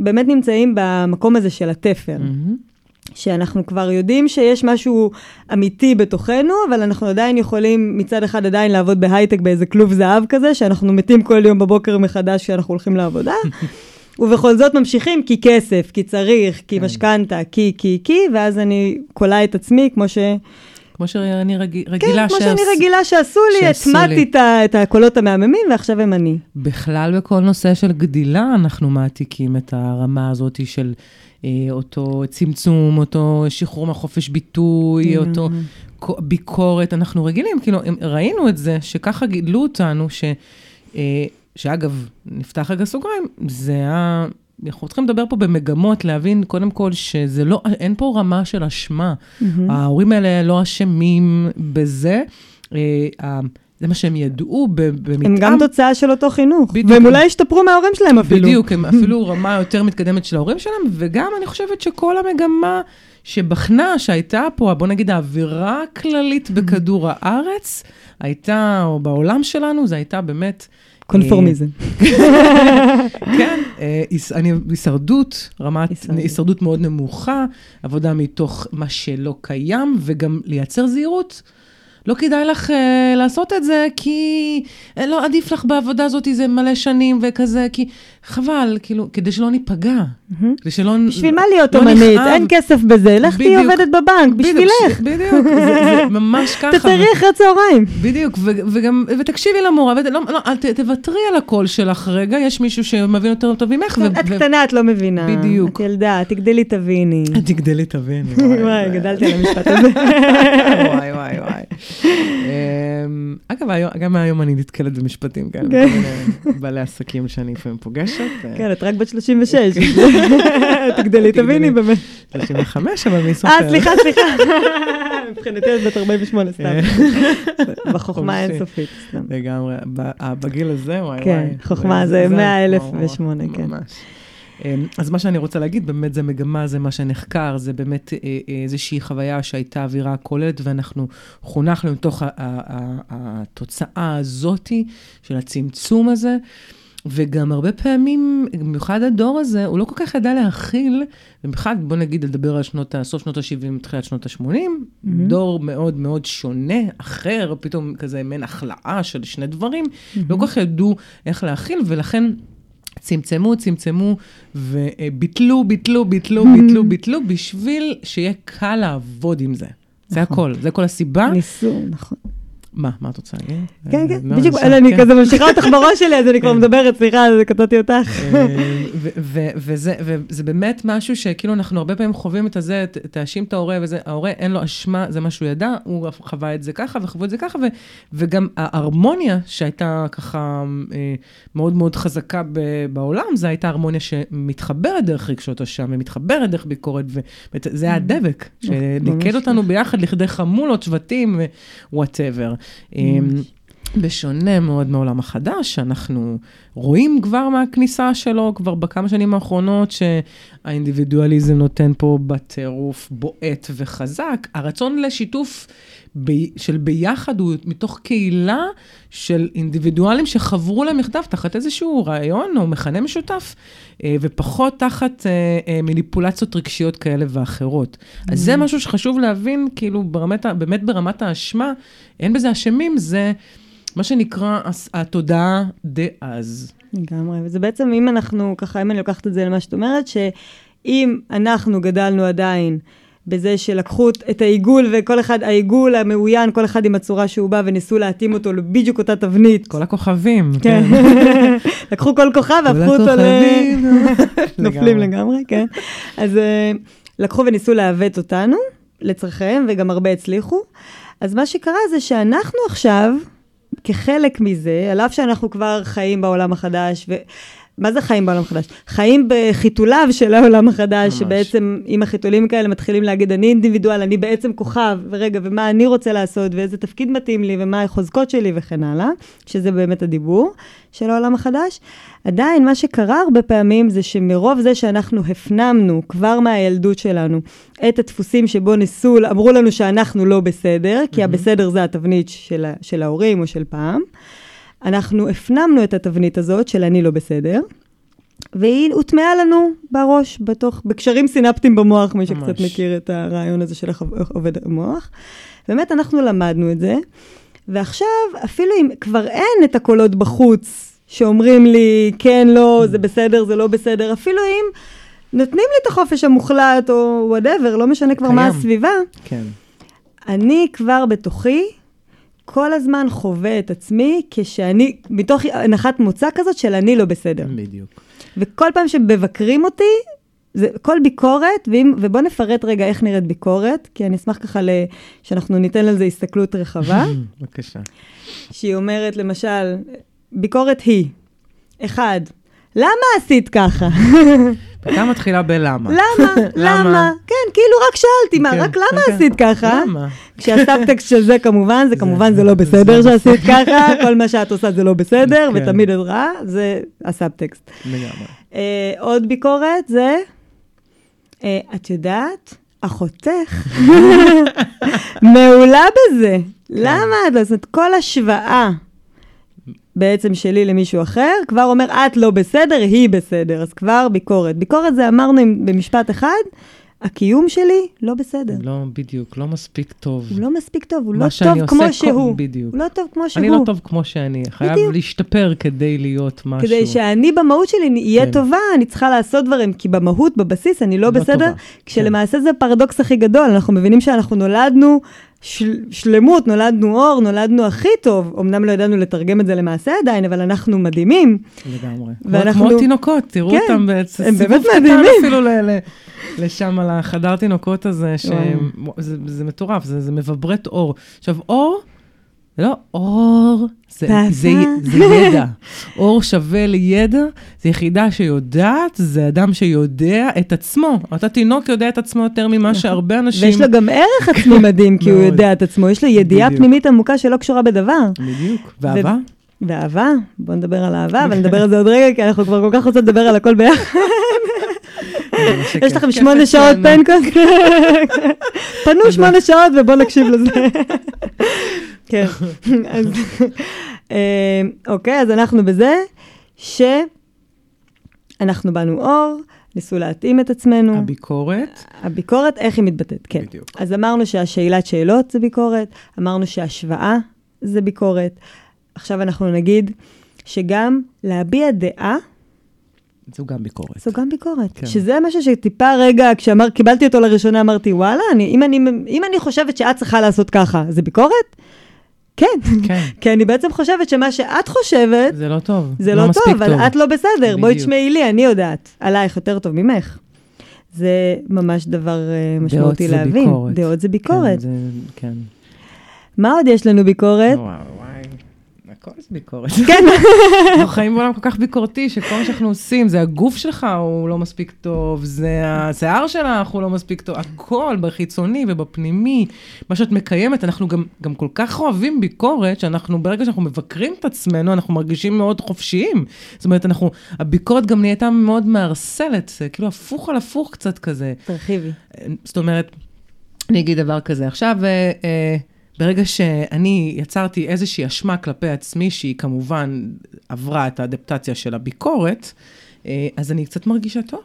באמת נמצאים במקום הזה של התפר. Mm-hmm. שאנחנו כבר יודעים שיש משהו אמיתי בתוכנו, אבל אנחנו עדיין יכולים מצד אחד עדיין לעבוד בהייטק באיזה כלוב זהב כזה, שאנחנו מתים כל יום בבוקר מחדש כשאנחנו הולכים לעבודה, ובכל זאת ממשיכים כי כסף, כי צריך, כי כן. משכנתה, כי, כי, כי, ואז אני קולה את עצמי כמו ש... כמו שאני רג... רגילה כן, כמו שאני רגילה שעשו לי, הטמעתי את, את הקולות המהממים ועכשיו הם אני. בכלל בכל נושא של גדילה אנחנו מעתיקים את הרמה הזאת של אה, אותו צמצום, אותו שחרור מהחופש ביטוי, mm. אותו ביקורת. אנחנו רגילים, כאילו, ראינו את זה, שככה גידלו אותנו, ש... אה, שאגב, נפתח רגע סוגריים, זה היה אנחנו צריכים לדבר פה במגמות, להבין קודם כל שזה לא, אין פה רמה של אשמה. Mm-hmm. ההורים האלה לא אשמים בזה. אה, זה מה שהם ידעו במתאם. הם גם תוצאה של אותו חינוך. בדיוק. והם אולי השתפרו מההורים שלהם אפילו. בדיוק, הם אפילו רמה יותר מתקדמת של ההורים שלהם, וגם אני חושבת שכל המגמה שבחנה, שהייתה פה, בוא נגיד האווירה הכללית בכדור הארץ, הייתה, או בעולם שלנו, זה הייתה באמת... קונפורמיזם. כן, אה, הישרדות, רמת הישרדות מאוד נמוכה, עבודה מתוך מה שלא קיים, וגם לייצר זהירות. לא כדאי לך uh, לעשות את זה, כי לא עדיף לך בעבודה הזאת איזה מלא שנים וכזה, כי חבל, כאילו, כדי שלא ניפגע. Mm-hmm. כדי שלא בשביל מה להיות לא אומנית? אין כסף בזה, לך תהיי עובדת בבנק, בשבילך. בדיוק, זה, זה ממש ככה. תתארי אחרי צהריים. בדיוק, ו- וגם, ותקשיבי למורה, ות, לא, לא, ת, תוותרי על הקול שלך רגע, יש מישהו שמבין יותר טוב ממך. ו- את ו- קטנה, את לא מבינה. בדיוק. את ילדה, תגדלי תביני. תגדלי תביני. וואי, גדלתי על המשפט הזה. וואי, וואי, וואי. אמ, אגב, גם היום אני נתקלת במשפטים כאלה, כן. בעלי עסקים שאני לפעמים פוגשת. אה. כן, את רק בת 36. תגדלי, תביני באמת. 35, אבל מי סופר? אה, סליחה, סליחה. מבחינתי את בת 48, סתם. בחוכמה אינסופית, סתם. לגמרי. בגיל הזה, וואי וואי. כן, חוכמה זה 100 אלף ושמונה, כן. ממש. אמ, אז מה שאני רוצה להגיד, באמת זה מגמה, זה מה שנחקר, זה באמת אה, אה, איזושהי חוויה שהייתה אווירה כוללת, ואנחנו חונכנו לתוך התוצאה הזאתי של הצמצום הזה. וגם הרבה פעמים, במיוחד הדור הזה, הוא לא כל כך ידע להכיל, במיוחד, בוא נגיד, לדבר על שנות, סוף שנות ה-70, תחילת שנות ה-80, mm-hmm. דור מאוד מאוד שונה, אחר, פתאום כזה מעין החלאה של שני דברים, mm-hmm. לא כל כך ידעו איך להכיל, ולכן צמצמו, צמצמו, וביטלו, ביטלו, ביטלו, ביטלו, ביטלו, בשביל שיהיה קל לעבוד עם זה. זה נכון. הכל, זה כל הסיבה. ניסו, נכון. מה, מה את רוצה להגיד? כן, כן, לא, בדיוק, אני כן. כזה ממשיכה אותך בראש שלי, אז אני כבר כן. מדברת, סליחה, אז קטעתי אותך. אה, וזה, באמת משהו שכאילו אנחנו הרבה פעמים חווים את הזה, תאשים את ההורה וזה, ההורה אין לו אשמה, זה מה שהוא ידע, הוא חווה את זה ככה וחוו את זה ככה, וגם ההרמוניה שהייתה ככה אה, מאוד מאוד חזקה בעולם, זו הייתה הרמוניה שמתחברת דרך רגשות אשם ומתחברת דרך ביקורת, וזה היה הדבק, שניקד ממש אותנו ביחד לכדי חמולות, שבטים Eh, בשונה מאוד מעולם החדש, שאנחנו רואים כבר מהכניסה שלו, כבר בכמה שנים האחרונות, שהאינדיבידואליזם נותן פה בטירוף בועט וחזק. הרצון לשיתוף ב... של ביחד הוא מתוך קהילה של אינדיבידואלים שחברו להם יחדיו תחת איזשהו רעיון או מכנה משותף, אה, ופחות תחת אה, אה, מניפולציות רגשיות כאלה ואחרות. אז זה משהו שחשוב להבין, כאילו, ברמת, באמת ברמת האשמה, אין בזה אשמים, זה... מה שנקרא התודעה דאז. לגמרי, וזה בעצם, אם אנחנו, ככה, אם אני לוקחת את זה למה שאת אומרת, שאם אנחנו גדלנו עדיין בזה שלקחו את העיגול, וכל אחד, העיגול המאוין, כל אחד עם הצורה שהוא בא, וניסו להתאים אותו לבדיוק אותה תבנית. כל הכוכבים. כן. לקחו כל כוכב והפכו אותו ל... נופלים לגמרי, כן. אז אה, לקחו וניסו לעוות אותנו לצרכיהם, וגם הרבה הצליחו. אז מה שקרה זה שאנחנו עכשיו, כחלק מזה, על אף שאנחנו כבר חיים בעולם החדש, ו... מה זה חיים בעולם החדש? חיים בחיתוליו של העולם החדש, ממש. שבעצם עם החיתולים כאלה מתחילים להגיד, אני אינדיבידואל, אני בעצם כוכב, ורגע, ומה אני רוצה לעשות, ואיזה תפקיד מתאים לי, ומה החוזקות שלי וכן הלאה, שזה באמת הדיבור של העולם החדש. עדיין, מה שקרה הרבה פעמים זה שמרוב זה שאנחנו הפנמנו כבר מהילדות שלנו את הדפוסים שבו ניסו, אמרו לנו שאנחנו לא בסדר, כי הבסדר זה התבנית של, של ההורים או של פעם. אנחנו הפנמנו את התבנית הזאת של אני לא בסדר, והיא הוטמעה לנו בראש, בתוך, בקשרים סינפטיים במוח, מי שקצת ממש. מכיר את הרעיון הזה של איך עובד המוח. באמת, אנחנו למדנו את זה, ועכשיו, אפילו אם כבר אין את הקולות בחוץ, שאומרים לי, כן, לא, זה בסדר, זה לא בסדר, אפילו אם נותנים לי את החופש המוחלט, או וואטאבר, לא משנה כבר מה קיים. הסביבה, כן. אני כבר בתוכי כל הזמן חווה את עצמי כשאני, מתוך הנחת מוצא כזאת של אני לא בסדר. בדיוק. וכל פעם שמבקרים אותי, זה כל ביקורת, ואם, ובוא נפרט רגע איך נראית ביקורת, כי אני אשמח ככה ל, שאנחנו ניתן לזה הסתכלות רחבה, בבקשה. שהיא אומרת למשל, ביקורת היא, אחד, למה עשית ככה? אתה מתחילה בלמה. למה? למה? כן, כאילו רק שאלתי, מה, כן, רק למה כן, כן. עשית ככה? למה? כשהסאבטקסט של זה כמובן, זה כמובן זה לא בסדר נכון. שעשית ככה, כל מה שאת עושה זה לא בסדר. ותמיד את רעה, זה הסאבטקסט. לגמרי. אה, עוד ביקורת זה, אה, את יודעת, אחותך מעולה בזה. למה את זאת כל השוואה בעצם שלי למישהו אחר, כבר אומר, את לא בסדר, היא בסדר. אז כבר ביקורת. ביקורת זה אמרנו במשפט אחד, הקיום שלי לא בסדר. לא, בדיוק, לא מספיק טוב. הוא לא מספיק טוב, הוא לא טוב כמו כל- שהוא. בדיוק. הוא לא טוב כמו שהוא. אני לא טוב כמו שאני, חייב בדיוק. להשתפר כדי להיות משהו. כדי שאני במהות שלי אהיה כן. טובה, אני צריכה לעשות דברים, כי במהות, בבסיס, אני לא לא בסדר, טובה. כשלמעשה זה הפרדוקס הכי גדול, אנחנו מבינים שאנחנו נולדנו של, שלמות, נולדנו אור, נולדנו הכי טוב, אמנם לא ידענו לתרגם את זה למעשה עדיין, אבל אנחנו מדהימים. לגמרי. ואנחנו- כמו תינוקות, תראו כן, אותם בעצם. הם באמת קטן מדהימים. אפילו ל- ל- לשם, על החדר תינוקות הזה, שזה זה מטורף, זה זה מבברט אור. עכשיו, אור, זה לא אור, זה, אתה- זה, זה ידע. אור שווה לידע, זה יחידה שיודעת, זה אדם שיודע את עצמו. אותו תינוק יודע את עצמו יותר ממה שהרבה אנשים... ויש לו גם ערך עצמי מדהים, כי הוא. יודע את עצמו, יש לו ידיעה. פנימית עמוקה שלא קשורה בדבר. בדיוק. ואהבה? ואהבה, בוא נדבר על אהבה, אבל נדבר על זה עוד רגע, כי אנחנו כבר כל כך רוצות לדבר על הכל ביחד. יש לכם שמונה שעות. פנקוס? פנו שמונה שעות ובואו נקשיב לזה. כן, אז אה, אוקיי, אז אנחנו בזה שאנחנו באנו אור, ניסו להתאים את עצנו. הביקורת, הביקורת, איך היא מתבטאת, כן. בדיוק. אז אמרנו שהשאלת שאלות זה ביקורת, אמרנו שהשוואה זה ביקורת. עכשיו אנחנו נגיד שגם להביע דעה זו גם ביקורת. זו גם ביקורת. כן. שזה משהו שטיפה רגע, כשקיבלתי אותו לראשונה, אמרתי, וואלה, אני, אם, אני, אם אני חושבת שאת צריכה לעשות ככה, זה ביקורת? כן, כן. כי אני בעצם חושבת שמה שאת חושבת, זה לא טוב. זה לא מספיק טוב, אבל את לא בסדר. בואי בדיוק. תשמעי לי, אני יודעת עלייך יותר טוב ממך. זה ממש דבר אה, משמעותי זה להבין. ביקורת. דעות זה כן, ביקורת. זה, כן. מה עוד יש לנו ביקורת? וואי, הכל זה ביקורת. כן. אנחנו חיים בעולם כל כך ביקורתי, שכל מה שאנחנו עושים, זה הגוף שלך הוא לא מספיק טוב, זה השיער שלך הוא לא מספיק טוב, הכל בחיצוני ובפנימי, מה שאת מקיימת, אנחנו גם, גם כל כך אוהבים ביקורת, שאנחנו, ברגע שאנחנו מבקרים את עצמנו, אנחנו מרגישים מאוד חופשיים. זאת אומרת, אנחנו, הביקורת גם נהייתה מאוד מערסלת, זה כאילו הפוך על הפוך קצת כזה. תרחיבי. זאת אומרת, אני אגיד דבר כזה, עכשיו, אה, אה, ברגע שאני יצרתי איזושהי אשמה כלפי עצמי, שהיא כמובן עברה את האדפטציה של הביקורת, אה, אז אני קצת מרגישה טוב.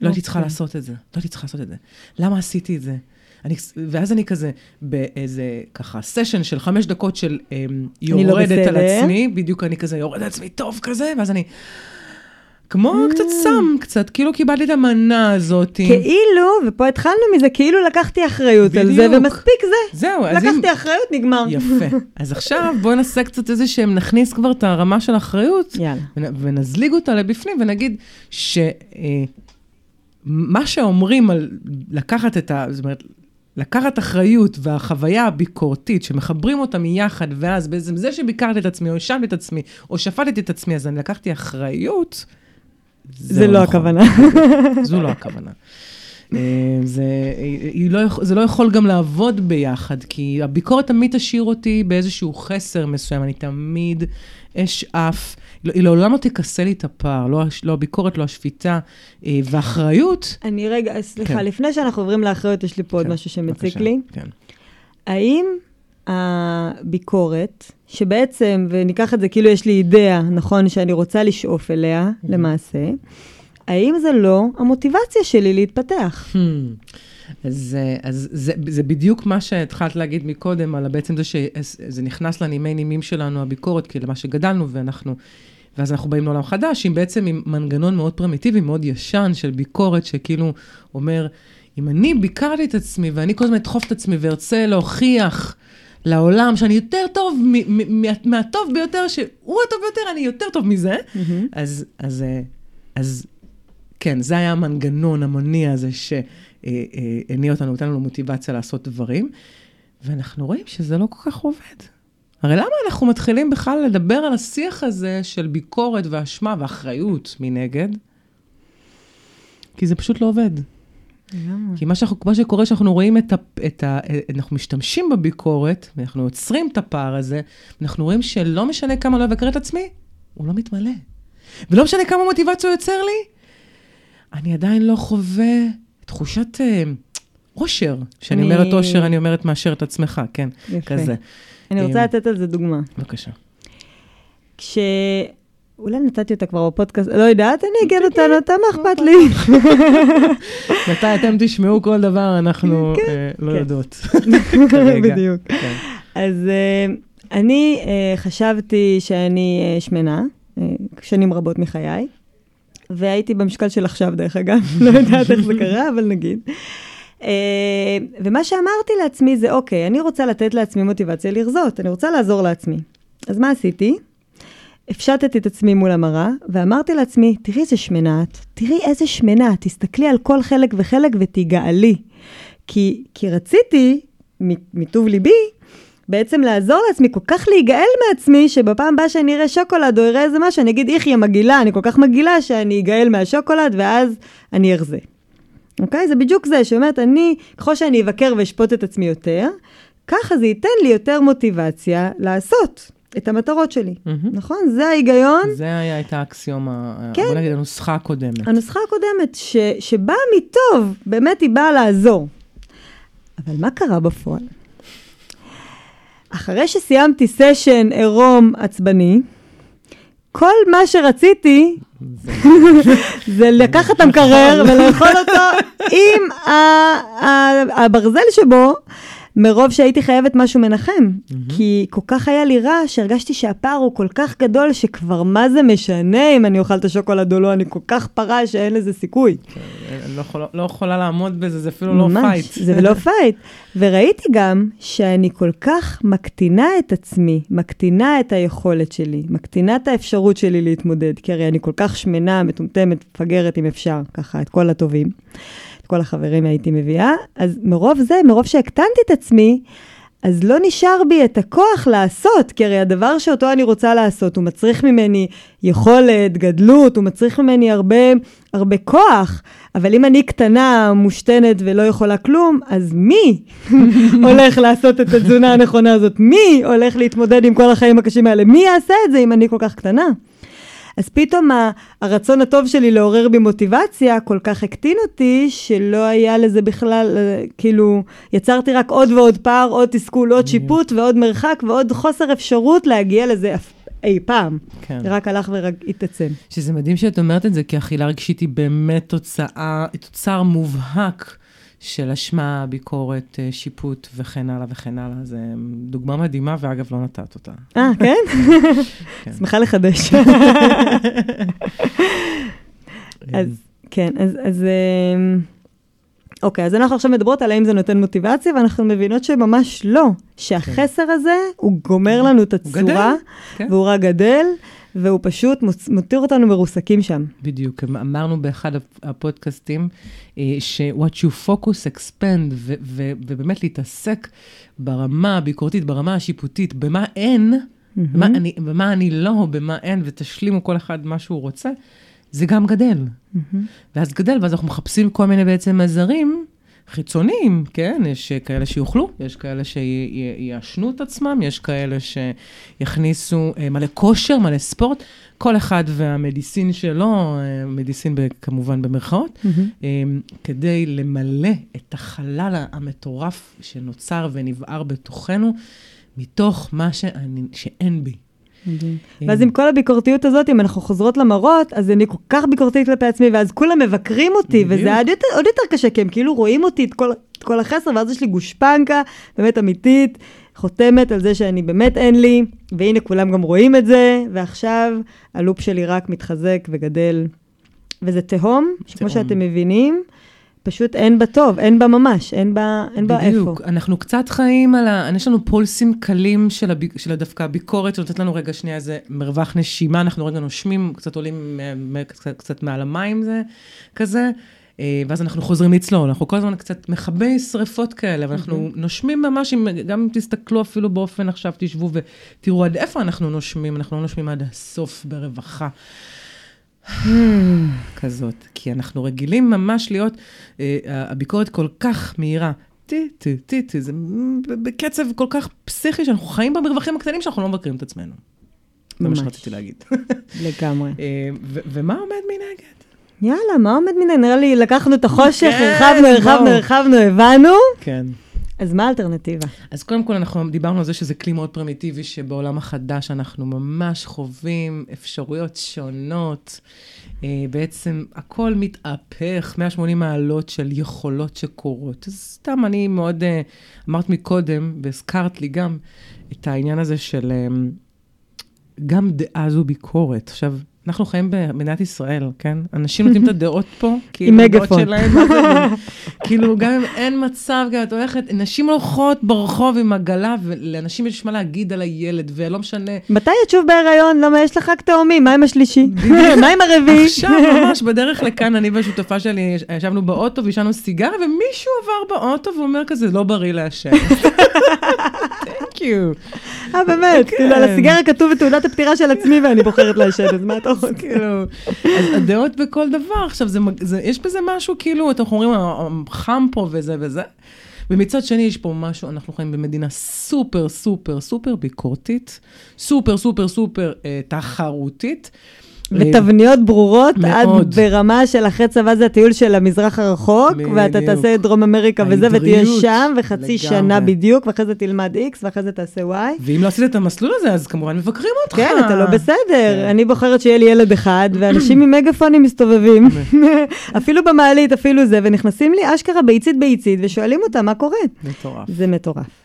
לא הייתי צריכה אוקיי. לעשות את זה, לא הייתי צריכה לעשות את זה. למה עשיתי את זה? אני, ואז אני כזה, באיזה ככה סשן של חמש דקות של אה, לא יורדת על בסדר. עצמי, בדיוק אני כזה יורדת על עצמי טוב כזה, ואז אני, כמו Mm. קצת סם, קצת, כאילו קיבלתי את המנה הזאת. כאילו, ופה התחלנו מזה, כאילו לקחתי אחריות על זה, בדיוק. ומספיק זה. זהו, אז אם... לקחתי אחריות, נגמר. יפה. אז עכשיו בואי נעשה קצת איזה שהם, נכניס כבר את הרמה של האחריות. ונ- ונזליג אותה לבפנים, ונגיד שמה שאומרים על לקחת את ה... זאת אומרת, לקחת אחריות והחוויה הביקורתית, שמחברים אותם יחד, ואז בעצם זה שביקרתי את עצמי, או האשמתי את עצמי, או שפטתי את עצמי, אז אני לקחתי אחריות, זה לא נכון. הכוונה. זו לא הכוונה. אה, זה, היא לא, זה לא יכול גם לעבוד ביחד, כי הביקורת תמיד תשאיר אותי באיזשהו חסר מסוים, אני תמיד אשאף, לא- היא לעולם לא תכסה לי את הפער, לא, לא הביקורת, לא השפיטה, אה, ואחריות. אני רגע, סליחה, כן. לפני שאנחנו עוברים לאחריות, יש לי פה עוד כן, משהו שמציק בבקשה, לי. כן. האם הביקורת, שבעצם, וניקח את זה כאילו יש לי אידאה, נכון, שאני רוצה לשאוף אליה, למעשה, האם זה לא המוטיבציה שלי להתפתח? Hmm. אז, אז זה, זה בדיוק מה שהתחלת להגיד מקודם, על בעצם זה שזה נכנס לנימי נימים שלנו, הביקורת, כי למה שגדלנו, ואנחנו, ואז אנחנו באים לעולם חדש, עם בעצם עם מנגנון מאוד פרימיטיבי, מאוד ישן של ביקורת, שכאילו אומר, אם אני ביקרתי את עצמי, ואני כל הזמן אדחוף את עצמי וארצה להוכיח לעולם שאני יותר טוב מ- מ- מה- מהטוב ביותר, שהוא הטוב ביותר, אני יותר טוב מזה, אז, אז, אה, אז כן, זה היה המנגנון המניע הזה שהניע אותנו, נתן לנו מוטיבציה לעשות דברים, ואנחנו רואים שזה לא כל כך עובד. הרי למה אנחנו מתחילים בכלל לדבר על השיח הזה של ביקורת ואשמה ואחריות מנגד? כי זה פשוט לא עובד. כי מה, שאנחנו, מה שקורה, שאנחנו רואים את ה... את ה אנחנו משתמשים בביקורת, ואנחנו יוצרים את הפער הזה, אנחנו רואים שלא משנה כמה לא אבקר את עצמי, הוא לא מתמלא. ולא משנה כמה מוטיבציה הוא יוצר לי, אני עדיין לא חווה תחושת אה, אושר. כשאני אני- אומרת אושר, אני אומרת מאשר את עצמך, כן, יפה. כזה. אני רוצה לתת על זה דוגמה. בבקשה. כש... אולי נתתי אותה כבר בפודקאסט, לא יודעת, אני אגיד אותה, אותה, מה אכפת לי? מתי אתם תשמעו כל דבר, אנחנו אה, לא כן. יודעות. בדיוק. כן. אז אה, אני אה, חשבתי שאני שמנה, שנים רבות מחיי, והייתי במשקל של עכשיו, דרך אגב, לא יודעת איך זה קרה, אבל נגיד. אה, ומה שאמרתי לעצמי זה, אוקיי, אני רוצה לתת לעצמי מוטיבציה לרזות, אני רוצה לעזור לעצמי. אז מה עשיתי? הפשטתי את עצמי מול המראה, ואמרתי לעצמי, תראי איזה שמנה את, תראי איזה שמנה, את, תסתכלי על כל חלק וחלק ותיגאלי. כי, כי רציתי, מטוב ליבי, בעצם לעזור לעצמי, כל כך להיגאל מעצמי, שבפעם הבאה שאני אראה שוקולד או אראה איזה משהו, אני אגיד, יחיא מגעילה, אני כל כך מגעילה שאני אגאל מהשוקולד, ואז אני ארזה. אוקיי? זה בדיוק זה, שאומרת, אני, ככל שאני אבקר ואשפוט את עצמי יותר, ככה זה ייתן לי יותר מוטיבציה לעשות את המטרות שלי. מהמם. נכון? זה ההיגיון. זה היה, הייתה האקסיומה, כן. בוא נגיד, הנוסחה הקודמת. הנוסחה הקודמת, ש, שבאה מטוב, באמת היא באה לעזור. אבל מה קרה בפועל? אחרי שסיימתי סשן עירום עצבני, כל מה שרציתי זה לקחת את המקרר ולאכול אותו עם הברזל שבו, מרוב שהייתי חייבת משהו מנחם. כי כל כך היה לי רע, שהרגשתי שהפער הוא כל כך גדול, שכבר מה זה משנה אם אני אוכל את השוקולד או לא, אני כל כך פרה שאין לזה סיכוי. אני לא יכולה, לא יכולה לעמוד בזה, זה אפילו לא fight. ממש, זה לא fight. וראיתי גם שאני כל כך מקטינה את עצמי, מקטינה את היכולת שלי, מקטינה את האפשרות שלי להתמודד, כי הרי אני כל כך שמנה, מטומטמת, מפגרת, אם אפשר, ככה, את כל הטובים. את כל החברים הייתי מביאה. אז מרוב זה, מרוב שהקטנתי את עצמי, אז לא נשאר בי את הכוח לעשות, כי הרי הדבר שאותו אני רוצה לעשות, הוא מצריך ממני יכולת, גדלות, הוא מצריך ממני הרבה, הרבה כוח. אבל אם אני קטנה, מושתנת ולא יכולה כלום, אז מי הולך לעשות את התזונה הנכונה הזאת? מי הולך להתמודד עם כל החיים הקשים האלה? מי יעשה את זה אם אני כל כך קטנה? אז פתאום הרצון הטוב שלי לעורר בי מוטיבציה כל כך הקטין אותי, שלא היה לזה בכלל, כאילו, יצרתי רק עוד ועוד פער, עוד תסכול, עוד שיפוט ועוד מרחק ועוד חוסר אפשרות להגיע לזה אי פעם. כן. רק הלך והתעצם. שזה מדהים שאת אומרת את זה, כי אכילה רגשית היא באמת תוצאה, תוצר מובהק. של אשמה, ביקורת, אה, שיפוט וכן הלאה וכן הלאה. זו דוגמה מדהימה, ואגב, לא נתת אותה. אה, כן? כן. שמחה לחדש. אז כן, אז, אז אה, אוקיי, אז אנחנו עכשיו מדברות על האם זה נותן מוטיבציה, ואנחנו מבינות שממש לא, שהחסר הזה, הוא גומר לנו את הצורה, כן. והוא רק גדל. והוא פשוט מותיר אותנו מרוסקים שם. בדיוק, אמרנו באחד הפודקאסטים, אה, ש-what you focus expand, ו- ו- ובאמת להתעסק ברמה הביקורתית, ברמה השיפוטית, במה אין, mm-hmm. במה, אני, במה אני לא, במה אין, ותשלימו כל אחד מה שהוא רוצה, זה גם גדל. Mm-hmm. ואז גדל, ואז אנחנו מחפשים כל מיני בעצם עזרים. חיצוניים, כן? יש כאלה שיוכלו, יש כאלה שיעשנו את עצמם, יש כאלה שיכניסו אה, מלא כושר, מלא ספורט, כל אחד והמדיסין שלו, אה, מדיסין כמובן במרכאות, mm-hmm. כדי למלא את החלל המטורף שנוצר ונבער בתוכנו, מתוך מה שאני, שאין בי. ואז עם כל הביקורתיות הזאת, אם אנחנו חוזרות למראות, אז אני כל כך ביקורתית כלפי עצמי, ואז כולם מבקרים אותי, וזה עוד יותר, עוד יותר קשה, כי הם כאילו רואים אותי, את כל, את כל החסר, ואז יש לי גושפנקה, באמת אמיתית, חותמת על זה שאני באמת אין לי, והנה כולם גם רואים את זה, ועכשיו הלופ שלי רק מתחזק וגדל. וזה תהום, כמו שאתם מבינים. פשוט אין בה טוב, אין בה ממש, אין בה, אין בה איפה. בדיוק, אנחנו קצת חיים על ה... יש לנו פולסים קלים של, הב... של דווקא הביקורת, שנותנת לנו רגע שנייה איזה מרווח נשימה, אנחנו רגע נושמים, קצת עולים קצת, קצת מעל המים זה, כזה. אה, ואז אנחנו חוזרים לצלול, אנחנו כל הזמן קצת מכבי שריפות כאלה, ואנחנו mm-hmm. נושמים ממש, אם, גם אם תסתכלו אפילו באופן עכשיו, תשבו ותראו עד איפה אנחנו נושמים, אנחנו לא נושמים עד הסוף ברווחה. כזאת, כי אנחנו רגילים ממש להיות, אה, הביקורת כל כך מהירה. טי, טי, טי, טי, זה בקצב כל כך פסיכי, שאנחנו חיים במרווחים הקטנים שאנחנו לא מבקרים את עצמנו. זה מה שרציתי להגיד. לגמרי. אה, ומה עומד מנגד? יאללה, מה עומד מנגד? נראה לי לקחנו את החושך, כן, הרחבנו, הרחבנו, הרחבנו, הבנו. כן. אז מה האלטרנטיבה? אז קודם כל, אנחנו דיברנו על זה שזה כלי מאוד פרימיטיבי, שבעולם החדש אנחנו ממש חווים אפשרויות שונות. אה, בעצם הכל מתהפך, 180 מעלות של יכולות שקורות. אז סתם, אני מאוד, אה, אמרת מקודם, והזכרת לי גם את העניין הזה של אה, גם דעה זו ביקורת. עכשיו, אנחנו חיים במדינת ישראל, כן? אנשים נותנים את הדעות פה, כאילו, הדעות שלהם, כאילו, גם אם אין מצב, גם את הולכת, נשים הולכות ברחוב עם עגלה, ולאנשים יש מה להגיד על הילד, ולא משנה. מתי את שוב בהיריון? למה יש לך רק תאומים? מה עם השלישי? מה עם הרביעי? עכשיו, ממש בדרך לכאן, אני והשותפה שלי ישבנו באוטו ועישנו סיגר, ומישהו עבר באוטו ואומר כזה, לא בריא לעשן. Thank you. אה, באמת, כן. כאילו, על הסיגריה כתוב בתעודת הפטירה של עצמי ואני בוחרת לעשן, אז מה אתה רוצה? כאילו, הדעות בכל דבר. עכשיו, יש בזה משהו, כאילו, אתם אומרים, חם פה וזה וזה. ומצד שני, יש פה משהו, אנחנו חיים במדינה סופר, סופר, סופר ביקורתית, סופר, סופר, סופר אה, תחרותית. ותבניות ברורות, מאוד. עד ברמה של אחרי צבא זה הטיול של המזרח הרחוק, בדיוק. ואתה תעשה את דרום אמריקה וזה, ותהיה שם, וחצי לגמרי. שנה בדיוק, ואחרי זה תלמד X, ואחרי זה תעשה Y. ואם לא עשית את המסלול הזה, אז כמובן מבקרים אותך. כן, אתה לא בסדר. כן. אני בוחרת שיהיה לי ילד אחד, ואנשים עם מגפונים מסתובבים, אפילו במעלית, אפילו זה, ונכנסים לי אשכרה ביצית ביצית, ושואלים אותה מה קורה. מטורף. זה מטורף.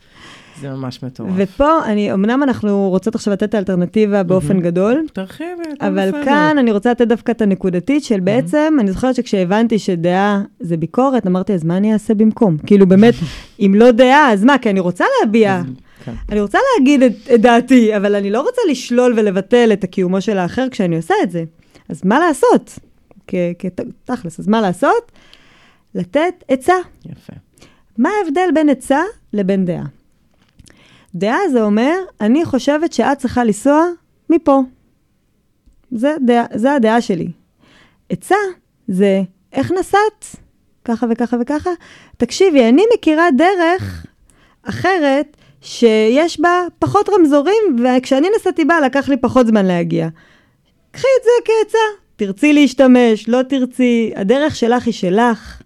זה ממש מטורף. ופה, אני, אמנם אנחנו רוצות עכשיו לתת אלטרנטיבה באופן גדול, תרחיבי, הכל אבל בסדר. כאן אני רוצה לתת דווקא את הנקודתית של בעצם, אני זוכרת שכשהבנתי שדעה זה ביקורת, אמרתי, אז מה אני אעשה במקום? כאילו באמת, אם לא דעה, אז מה? כי אני רוצה להביע, כן. אני רוצה להגיד את, את דעתי, אבל אני לא רוצה לשלול ולבטל את הקיומו של האחר כשאני עושה את זה. אז מה לעשות? כתכלס, אז מה לעשות? לתת עצה. יפה. מה ההבדל בין עצה לבין דעה? דעה זה אומר, אני חושבת שאת צריכה לנסוע מפה. זה, דעה, זה הדעה שלי. עצה זה, איך נסעת? ככה וככה וככה. תקשיבי, אני מכירה דרך אחרת שיש בה פחות רמזורים, וכשאני נסעתי בה לקח לי פחות זמן להגיע. קחי את זה כעצה. תרצי להשתמש, לא תרצי, הדרך שלך היא שלך.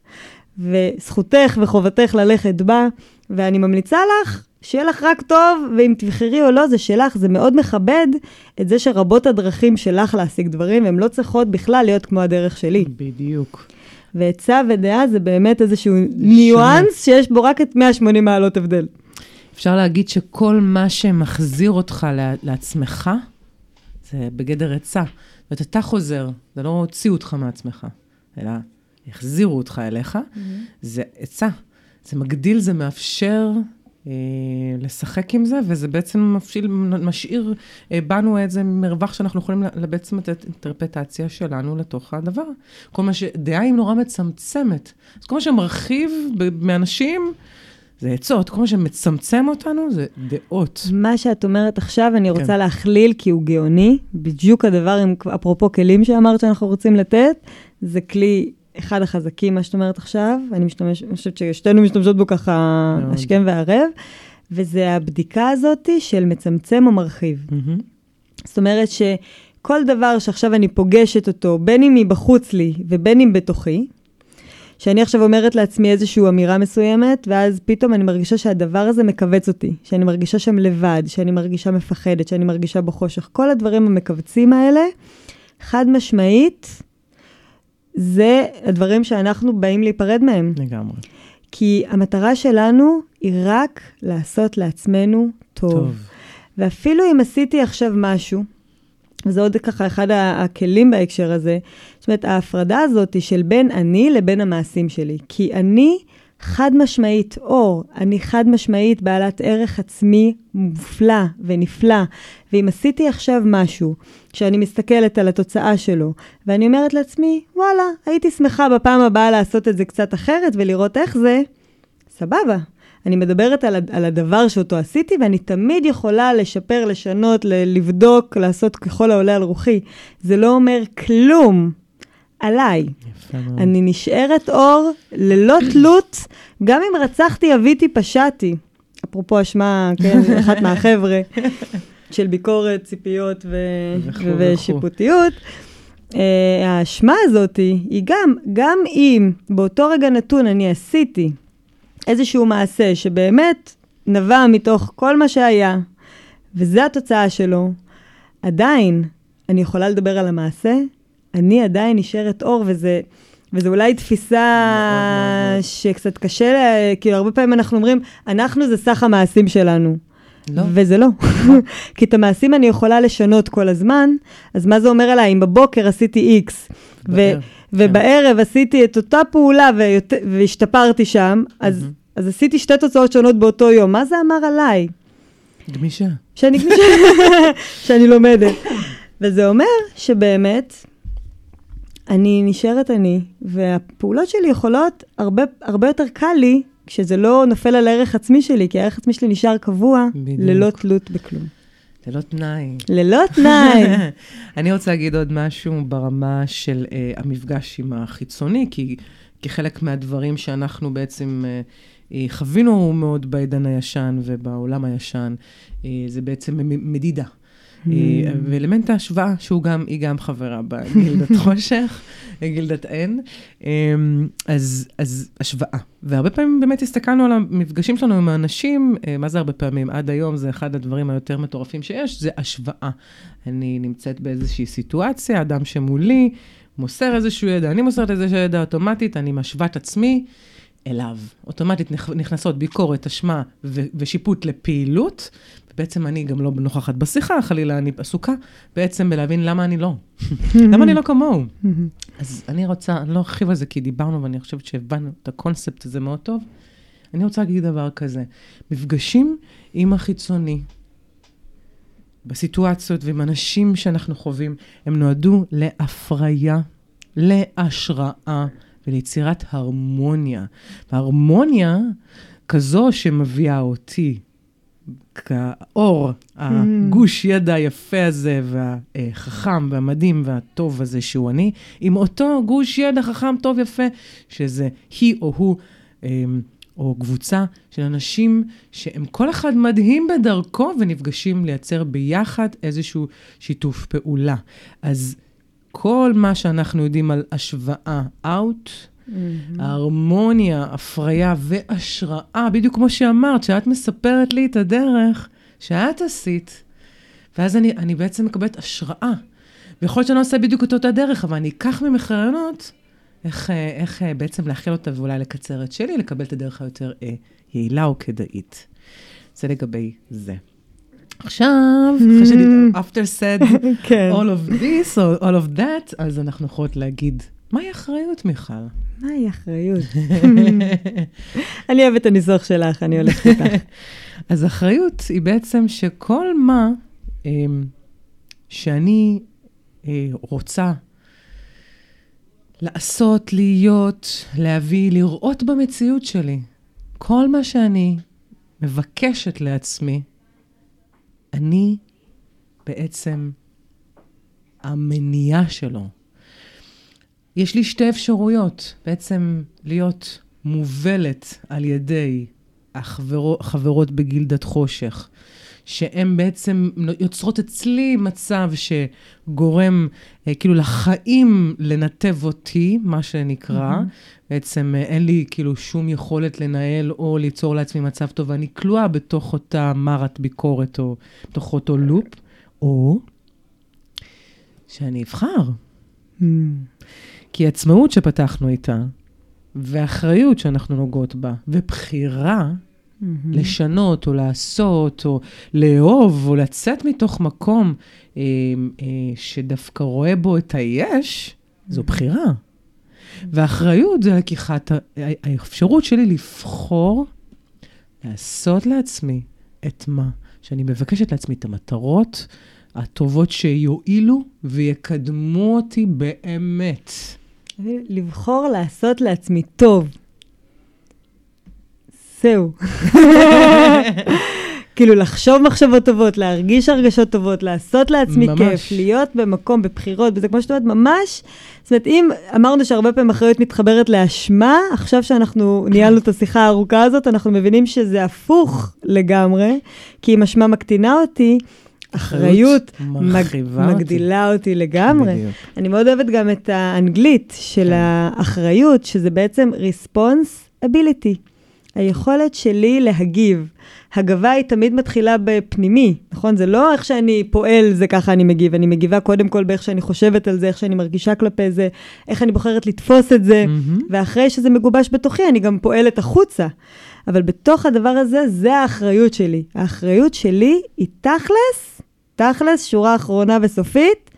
וזכותך וחובתך ללכת בה, ואני ממליצה לך שיהיה לך רק טוב, ואם תבחרי או לא, זה שלך, זה מאוד מכבד את זה שרבות הדרכים שלך להשיג דברים, והן לא צריכות בכלל להיות כמו הדרך שלי. בדיוק. ועצה ודעה זה באמת איזשהו ניואנס שיש בו רק את 180 מעלות הבדל. אפשר להגיד שכל מה שמחזיר אותך לעצמך, זה בגדר עצה. זאת אומרת, אתה חוזר, זה לא הוציאו אותך מעצמך, אלא החזירו אותך אליך, זה עצה. זה מגדיל, זה מאפשר לשחק עם זה, וזה בעצם מפשיל, משאיר אה, בנו איזה מרווח שאנחנו יכולים בעצם לתת אינטרפטציה שלנו לתוך הדבר. כל מה ש... דעה היא נורא מצמצמת. אז כל מה שמרחיב מאנשים, זה עצות, כל מה שמצמצם אותנו זה דעות. מה שאת אומרת עכשיו, אני רוצה כן. להכליל כי הוא גאוני. בדיוק הדבר, עם, אפרופו כלים שאמרת שאנחנו רוצים לתת, זה כלי אחד החזקים, מה שאת אומרת עכשיו. אני משתמש, אני חושבת ששתינו משתמשות בו ככה. השכם והערב. וזה הבדיקה הזאת של מצמצם או מרחיב. זאת אומרת שכל דבר שעכשיו אני פוגשת אותו, בין אם מבחוץ לי ובין אם בתוכי, שאני עכשיו אומרת לעצמי איזושהי אמירה מסוימת, ואז פתאום אני מרגישה שהדבר הזה מכווץ אותי, שאני מרגישה שם לבד, שאני מרגישה מפחדת, שאני מרגישה בחושך. כל הדברים המכווצים האלה, חד משמעית, זה הדברים שאנחנו באים להיפרד מהם. לגמרי. כי המטרה שלנו היא רק לעשות לעצמנו טוב. טוב. ואפילו אם עשיתי עכשיו משהו, וזה עוד ככה אחד הכלים בהקשר הזה, זאת אומרת, ההפרדה הזאת היא של בין אני לבין המעשים שלי. כי אני חד משמעית אור, אני חד משמעית בעלת ערך עצמי מופלא ונפלא. ואם עשיתי עכשיו משהו, שאני מסתכלת על התוצאה שלו, ואני אומרת לעצמי, וואלה, הייתי שמחה בפעם הבאה לעשות את זה קצת אחרת ולראות איך זה, סבבה. אני מדברת על, על הדבר שאותו עשיתי, ואני תמיד יכולה לשפר, לשנות, לבדוק, לעשות ככל העולה על רוחי. זה לא אומר כלום עליי. יפה מאוד. אני נשארת אור ללא תלות, גם אם רצחתי, אביתי, פשעתי. אפרופו אשמה, כן, אחת מהחבר'ה של ביקורת, ציפיות ו... ושיפוטיות. Uh, האשמה הזאת היא גם, גם אם באותו רגע נתון אני עשיתי איזשהו מעשה שבאמת נבע מתוך כל מה שהיה, וזו התוצאה שלו, עדיין אני יכולה לדבר על המעשה, אני עדיין נשארת אור, וזה, וזה אולי תפיסה מאוד, מאוד. שקצת קשה, לה- כאילו הרבה פעמים אנחנו אומרים, אנחנו זה סך המעשים שלנו. לא. וזה לא. כי את המעשים אני יכולה לשנות כל הזמן, אז מה זה אומר עליי? אם בבוקר עשיתי איקס, ו- בערב, כן. ובערב עשיתי את אותה פעולה ויותר, והשתפרתי שם, אז. אז עשיתי שתי תוצאות שונות באותו יום. מה זה אמר עליי? גמישה. שאני, שאני לומדת. וזה אומר שבאמת, אני נשארת אני, והפעולות שלי יכולות, הרבה, הרבה יותר קל לי כשזה לא נופל על הערך עצמי שלי, כי הערך עצמי שלי נשאר קבוע, בדיוק. ללא תלות בכלום. זה לא תנאי. ללא תנאי. אני רוצה להגיד עוד משהו ברמה של uh, המפגש עם החיצוני, כי כחלק מהדברים שאנחנו בעצם uh, חווינו מאוד בעידן הישן ובעולם הישן, uh, זה בעצם מדידה. אה, ואלמנט ההשוואה, שהוא גם, היא גם חברה בגילדת חושך, גילדת N, אמ, אז, אז השוואה. והרבה פעמים באמת הסתכלנו על המפגשים שלנו עם האנשים, אה, מה זה הרבה פעמים? עד היום זה אחד הדברים היותר מטורפים שיש, זה השוואה. אני נמצאת באיזושהי סיטואציה, אדם שמולי מוסר איזשהו ידע, אני מוסרת איזשהו ידע אוטומטית, אני משווה את עצמי. אליו. אוטומטית נכנסות ביקורת, אשמה ו- ושיפוט לפעילות, ובעצם אני גם לא נוכחת בשיחה, חלילה אני עסוקה בעצם בלהבין למה אני לא. למה אני לא כמוהו. אז אני רוצה, אני לא ארחיב על זה כי דיברנו ואני חושבת שהבנו את הקונספט הזה מאוד טוב. אני רוצה להגיד דבר כזה, מפגשים עם החיצוני, בסיטואציות ועם אנשים שאנחנו חווים, הם נועדו להפריה, להשראה וליצירת הרמוניה. והרמוניה כזו שמביאה אותי כאור, הגוש ידע היפה הזה, והחכם והמדהים והטוב הזה שהוא אני, עם אותו גוש ידע חכם, טוב, יפה, שזה היא או הוא. אמ, או קבוצה של אנשים שהם כל אחד מדהים בדרכו ונפגשים לייצר ביחד איזשהו שיתוף פעולה. אז כל מה שאנחנו יודעים על השוואה out, mm-hmm. ההרמוניה, הפריה והשראה, בדיוק כמו שאמרת, שאת מספרת לי את הדרך שאת עשית, ואז אני, אני בעצם מקבלת השראה. ויכול להיות שאני לא עושה בדיוק את אותה דרך, אבל אני אקח ממך רעיונות איך, אה, איך אה, בעצם להכיל אותה ואולי לקצר את שלי, לקבל את הדרך היותר אה, יעילה או כדאית. זה לגבי זה. עכשיו, אחרי שאני, after said כן. all of this all of that, אז אנחנו יכולות להגיד, מהי אחריות, מיכל? מהי אחריות? אני אוהבת את הניסוח שלך, אני הולכת איתך. אז אחריות היא בעצם שכל מה אמ, שאני רוצה לעשות, להיות, להביא, לראות במציאות שלי. כל מה שאני מבקשת לעצמי, אני בעצם המניעה שלו. יש לי שתי אפשרויות, בעצם להיות מובלת על ידי החברות בגילדת חושך, שהן בעצם יוצרות אצלי מצב שגורם אה, כאילו לחיים לנתב אותי, מה שנקרא. Mm-hmm. בעצם אה, אין לי כאילו שום יכולת לנהל או ליצור לעצמי מצב טוב, ואני כלואה בתוך אותה מרת ביקורת או בתוך אותו לופ, או שאני אבחר. Mm. כי עצמאות שפתחנו איתה, ואחריות שאנחנו נוגעות בה, ובחירה, mm-hmm. לשנות או לעשות או לאהוב או לצאת מתוך מקום אה, אה, שדווקא רואה בו את היש, זו mm-hmm. בחירה. Mm-hmm. ואחריות זה לקיחת האפשרות שלי לבחור לעשות לעצמי את מה שאני מבקשת לעצמי, את המטרות הטובות שיועילו ויקדמו אותי באמת. לבחור לעשות לעצמי טוב. זהו. כאילו לחשוב מחשבות טובות, להרגיש הרגשות טובות, לעשות לעצמי ממש. כיף, להיות במקום, בבחירות, וזה כמו שאת אומרת, ממש, זאת אומרת, אם אמרנו שהרבה פעמים אחריות מתחברת לאשמה, עכשיו שאנחנו ניהלנו את השיחה הארוכה הזאת, אנחנו מבינים שזה הפוך לגמרי, כי אם אשמה מקטינה אותי, אחריות מג, מגדילה אותי לגמרי. בדיוק. אני מאוד אוהבת גם את האנגלית של כן. האחריות, שזה בעצם responsibility. היכולת שלי להגיב. הגבה היא תמיד מתחילה בפנימי, נכון? זה לא איך שאני פועל, זה ככה אני מגיב. אני מגיבה קודם כל באיך שאני חושבת על זה, איך שאני מרגישה כלפי זה, איך אני בוחרת לתפוס את זה, mm-hmm. ואחרי שזה מגובש בתוכי, אני גם פועלת החוצה. אבל בתוך הדבר הזה, זה האחריות שלי. האחריות שלי היא תכלס, תכלס, שורה אחרונה וסופית,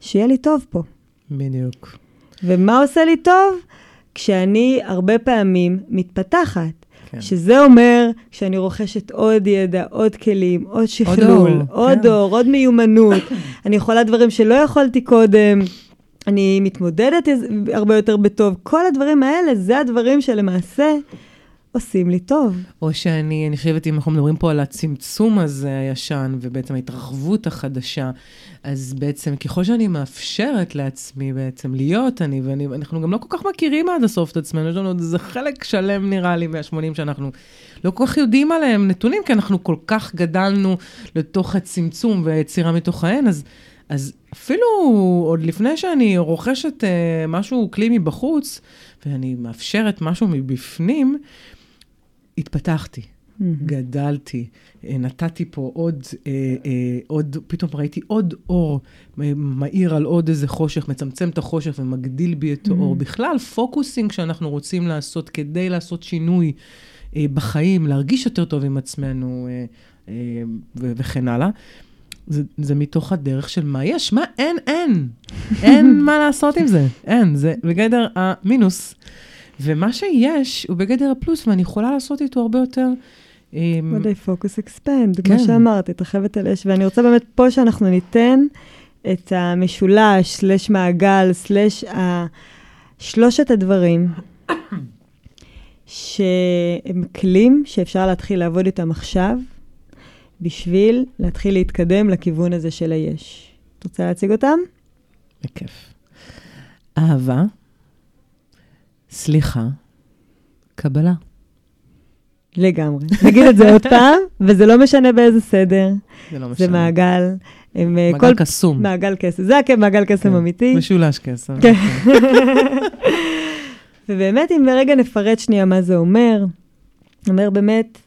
שיהיה לי טוב פה. בדיוק. ומה עושה לי טוב? כשאני הרבה פעמים מתפתחת. כן. שזה אומר שאני רוכשת עוד ידע, עוד כלים, עוד שכלול, עוד אור, עוד, כן. עוד מיומנות. אני יכולה דברים שלא יכולתי קודם. אני מתמודדת הרבה יותר בטוב. כל הדברים האלה, זה הדברים שלמעשה עושים לי טוב. או שאני, אני חושבת, אם אנחנו מדברים פה על הצמצום הזה הישן, ובעצם ההתרחבות החדשה, אז בעצם ככל שאני מאפשרת לעצמי בעצם להיות אני, ואנחנו גם לא כל כך מכירים עד הסוף את עצמנו, יש לנו עוד איזה חלק שלם נראה לי מה-80 שאנחנו לא כל כך יודעים עליהם נתונים, כי אנחנו כל כך גדלנו לתוך הצמצום והיצירה מתוך ההן, אז... אז אפילו עוד לפני שאני רוכשת uh, משהו, כלי מבחוץ, ואני מאפשרת משהו מבפנים, התפתחתי. גדלתי, אה, נתתי פה עוד, אה, אה, עוד, פתאום ראיתי עוד אור מאיר על עוד איזה חושך, מצמצם את החושך ומגדיל בי את האור. בכלל, פוקוסינג שאנחנו רוצים לעשות כדי לעשות שינוי בחיים, להרגיש יותר טוב עם עצמנו וכן הלאה. זה, זה מתוך הדרך של מה יש, מה אין, אין. אין מה לעשות עם זה, אין, זה בגדר המינוס. ומה שיש הוא בגדר הפלוס, ואני יכולה לעשות איתו הרבה יותר. מדי פוקוס אקספנד, כמו שאמרת, התרחבת על אש, ואני רוצה באמת פה שאנחנו ניתן את המשולש, סלש מעגל, סלש שלושת הדברים, שהם כלים שאפשר להתחיל לעבוד איתם עכשיו, בשביל להתחיל להתקדם לכיוון הזה של היש. את רוצה להציג אותם? בכיף. אהבה, סליחה, קבלה. לגמרי. נגיד את זה עוד פעם, וזה לא משנה באיזה סדר. זה לא משנה. זה מעגל. הם, אה, מעגל כל... קסום. מעגל קסם. זה מעגל קסם כן. אמיתי. משולש קסם. כן. ובאמת, אם ברגע נפרט שנייה מה זה אומר, אומר באמת,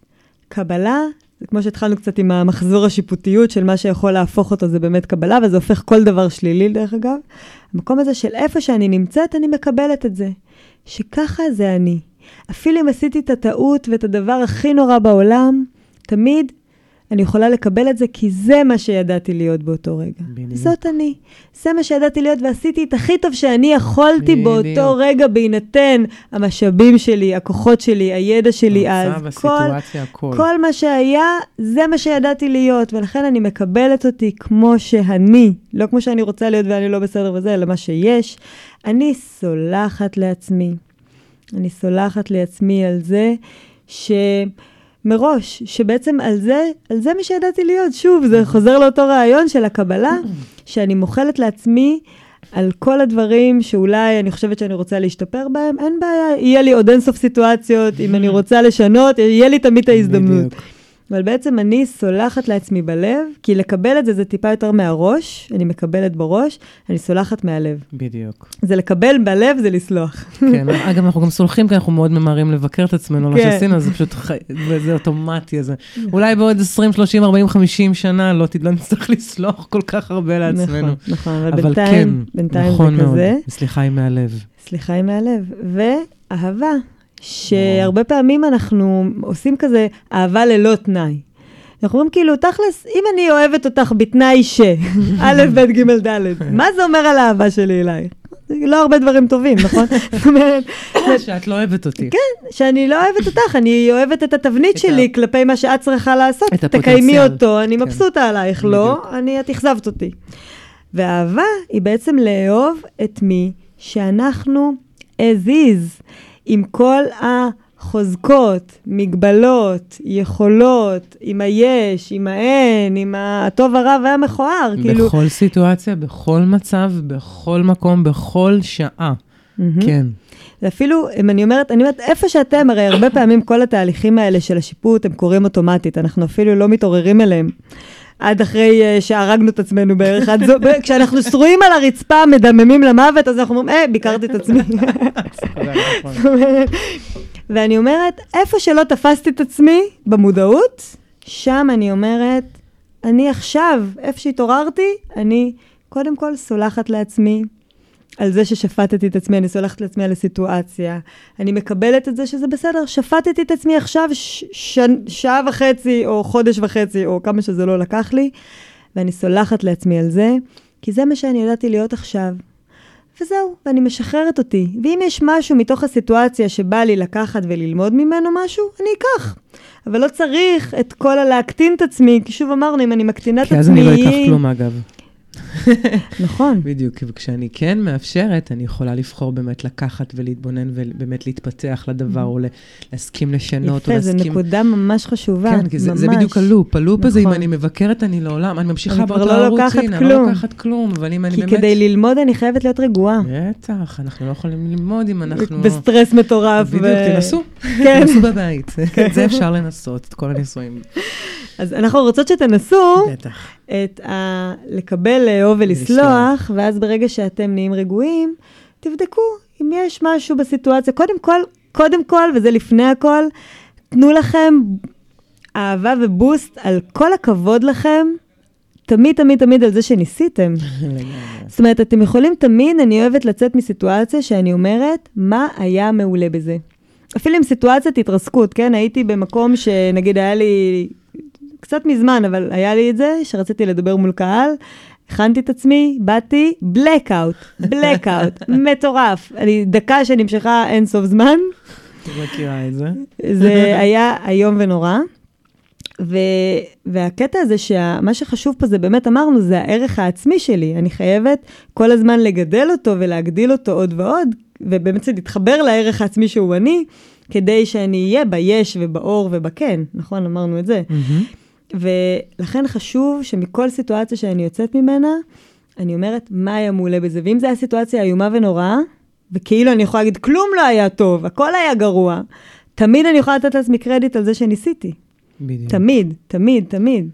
קבלה, זה כמו שהתחלנו קצת עם המחזור השיפוטיות של מה שיכול להפוך אותו, זה באמת קבלה, וזה הופך כל דבר שלילי, דרך אגב. המקום הזה של איפה שאני נמצאת, אני מקבלת את זה. שככה זה אני. אפילו אם עשיתי את הטעות ואת הדבר הכי נורא בעולם, תמיד אני יכולה לקבל את זה כי זה מה שידעתי להיות באותו רגע. בדיוק. זאת אני. זה מה שידעתי להיות ועשיתי את הכי טוב שאני יכולתי בדיוק. באותו רגע בהינתן המשאבים שלי, הכוחות שלי, הידע שלי אז. המצב, הסיטואציה, הכל. כל מה שהיה, זה מה שידעתי להיות, ולכן אני מקבלת אותי כמו שאני, לא כמו שאני רוצה להיות ואני לא בסדר וזה, אלא מה שיש. אני סולחת לעצמי. אני סולחת לעצמי על זה ש... מראש, שבעצם על זה, על זה מי שידעתי להיות. שוב, זה חוזר לאותו רעיון של הקבלה, שאני מוחלת לעצמי על כל הדברים שאולי אני חושבת שאני רוצה להשתפר בהם, אין בעיה, יהיה לי עוד אינסוף סיטואציות, אם אני רוצה לשנות, יהיה לי תמיד ההזדמנות. אבל בעצם אני סולחת לעצמי בלב, כי לקבל את זה זה טיפה יותר מהראש, אני מקבלת בראש, אני סולחת מהלב. בדיוק. זה לקבל בלב, זה לסלוח. כן, אגב, אנחנו גם סולחים כי אנחנו מאוד ממהרים לבקר את עצמנו, כן. מה שעשינו, זה פשוט, חי... זה אוטומטי, זה. אולי בעוד 20, 30, 40, 50 שנה לא, לא נצטרך לסלוח כל כך הרבה לעצמנו. נכון, נכון, אבל, אבל בינתיים, כן, בינתיים נכון זה מאוד. כזה. סליחה היא מהלב. סליחה היא מהלב. ואהבה. שהרבה פעמים אנחנו עושים כזה אהבה ללא תנאי. אנחנו אומרים כאילו, תכלס, אם אני אוהבת אותך בתנאי ש, א', ב', ג', ד', מה זה אומר על האהבה שלי אלייך? לא הרבה דברים טובים, נכון? זאת אומרת... שאת לא אוהבת אותי. כן, שאני לא אוהבת אותך, אני אוהבת את התבנית שלי כלפי מה שאת צריכה לעשות. את הפוטנציאל. תקיימי אותו, אני כן. מבסוטה עלייך, לא, אני, את אכזבת אותי. ואהבה היא בעצם לאהוב את מי שאנחנו as is. עם כל החוזקות, מגבלות, יכולות, עם היש, עם האין, עם הטוב הרע והמכוער. בכל כאילו... סיטואציה, בכל מצב, בכל מקום, בכל שעה. Mm-hmm. כן. ואפילו, אם אני אומרת, אני אומרת, איפה שאתם, הרי הרבה פעמים כל התהליכים האלה של השיפוט, הם קורים אוטומטית, אנחנו אפילו לא מתעוררים אליהם. עד אחרי uh, שהרגנו את עצמנו בערך, עד זו, כשאנחנו שרועים על הרצפה, מדממים למוות, אז אנחנו אומרים, אה, ביקרתי את עצמי. ואני אומרת, איפה שלא תפסתי את עצמי, במודעות, שם אני אומרת, אני עכשיו, איפה שהתעוררתי, אני קודם כל סולחת לעצמי, על זה ששפטתי את עצמי, אני סולחת לעצמי על הסיטואציה. אני מקבלת את זה שזה בסדר, שפטתי את עצמי עכשיו ש- ש- שעה וחצי, או חודש וחצי, או כמה שזה לא לקח לי, ואני סולחת לעצמי על זה, כי זה מה שאני ידעתי להיות עכשיו. וזהו, ואני משחררת אותי. ואם יש משהו מתוך הסיטואציה שבא לי לקחת וללמוד ממנו משהו, אני אקח. אבל לא צריך את כל הלהקטין את עצמי, כי שוב אמרנו, אם אני מקטינה את עצמי... כי אז אני לא אקח כלום, אגב. נכון. בדיוק, וכשאני כן מאפשרת, אני יכולה לבחור באמת לקחת ולהתבונן ובאמת להתפתח לדבר, או להסכים לשנות, או להסכים... יפה, זו נקודה ממש חשובה, כן, כי זה, זה בדיוק הלופ. הלופ הזה, אם נכון. אני מבקרת, אני לעולם, אני ממשיכה באותה לא אני לא לוקחת כלום, אבל אם אני באמת... כי כדי ללמוד אני חייבת להיות רגועה. בטח, אנחנו לא יכולים ללמוד אם אנחנו... בסטרס מטורף. בדיוק, תנסו. כן. תנסו בבית. את זה אפשר לנסות, את כל הניסויים. אז אנחנו רוצות שתנסו בטח. את ה... לקבל, לאהוב ולסלוח, ואז ברגע שאתם נהיים רגועים, תבדקו אם יש משהו בסיטואציה. קודם כל, קודם כל, וזה לפני הכל, תנו לכם אהבה ובוסט על כל הכבוד לכם, תמיד, תמיד, תמיד על זה שניסיתם. זאת אומרת, אתם יכולים תמיד, אני אוהבת לצאת מסיטואציה שאני אומרת, מה היה מעולה בזה? אפילו עם סיטואציית התרסקות, כן? הייתי במקום שנגיד היה לי, קצת מזמן, אבל היה לי את זה, שרציתי לדבר מול קהל, הכנתי את עצמי, באתי, blackout, blackout, מטורף. אני, דקה שנמשכה אין סוף זמן. מכירה את זה. זה היה איום ונורא. ו, והקטע הזה, שמה שחשוב פה זה באמת, אמרנו, זה הערך העצמי שלי. אני חייבת כל הזמן לגדל אותו ולהגדיל אותו עוד ועוד, ובאמת להתחבר לערך העצמי שהוא אני, כדי שאני אהיה ביש ובאור ובכן, נכון? אמרנו את זה. Mm-hmm. ולכן חשוב שמכל סיטואציה שאני יוצאת ממנה, אני אומרת, מה היה מעולה בזה? ואם זו הייתה סיטואציה איומה ונוראה, וכאילו אני יכולה להגיד, כלום לא היה טוב, הכל היה גרוע, תמיד אני יכולה לתת לעצמי קרדיט על זה שניסיתי. בדיוק. תמיד, תמיד, תמיד.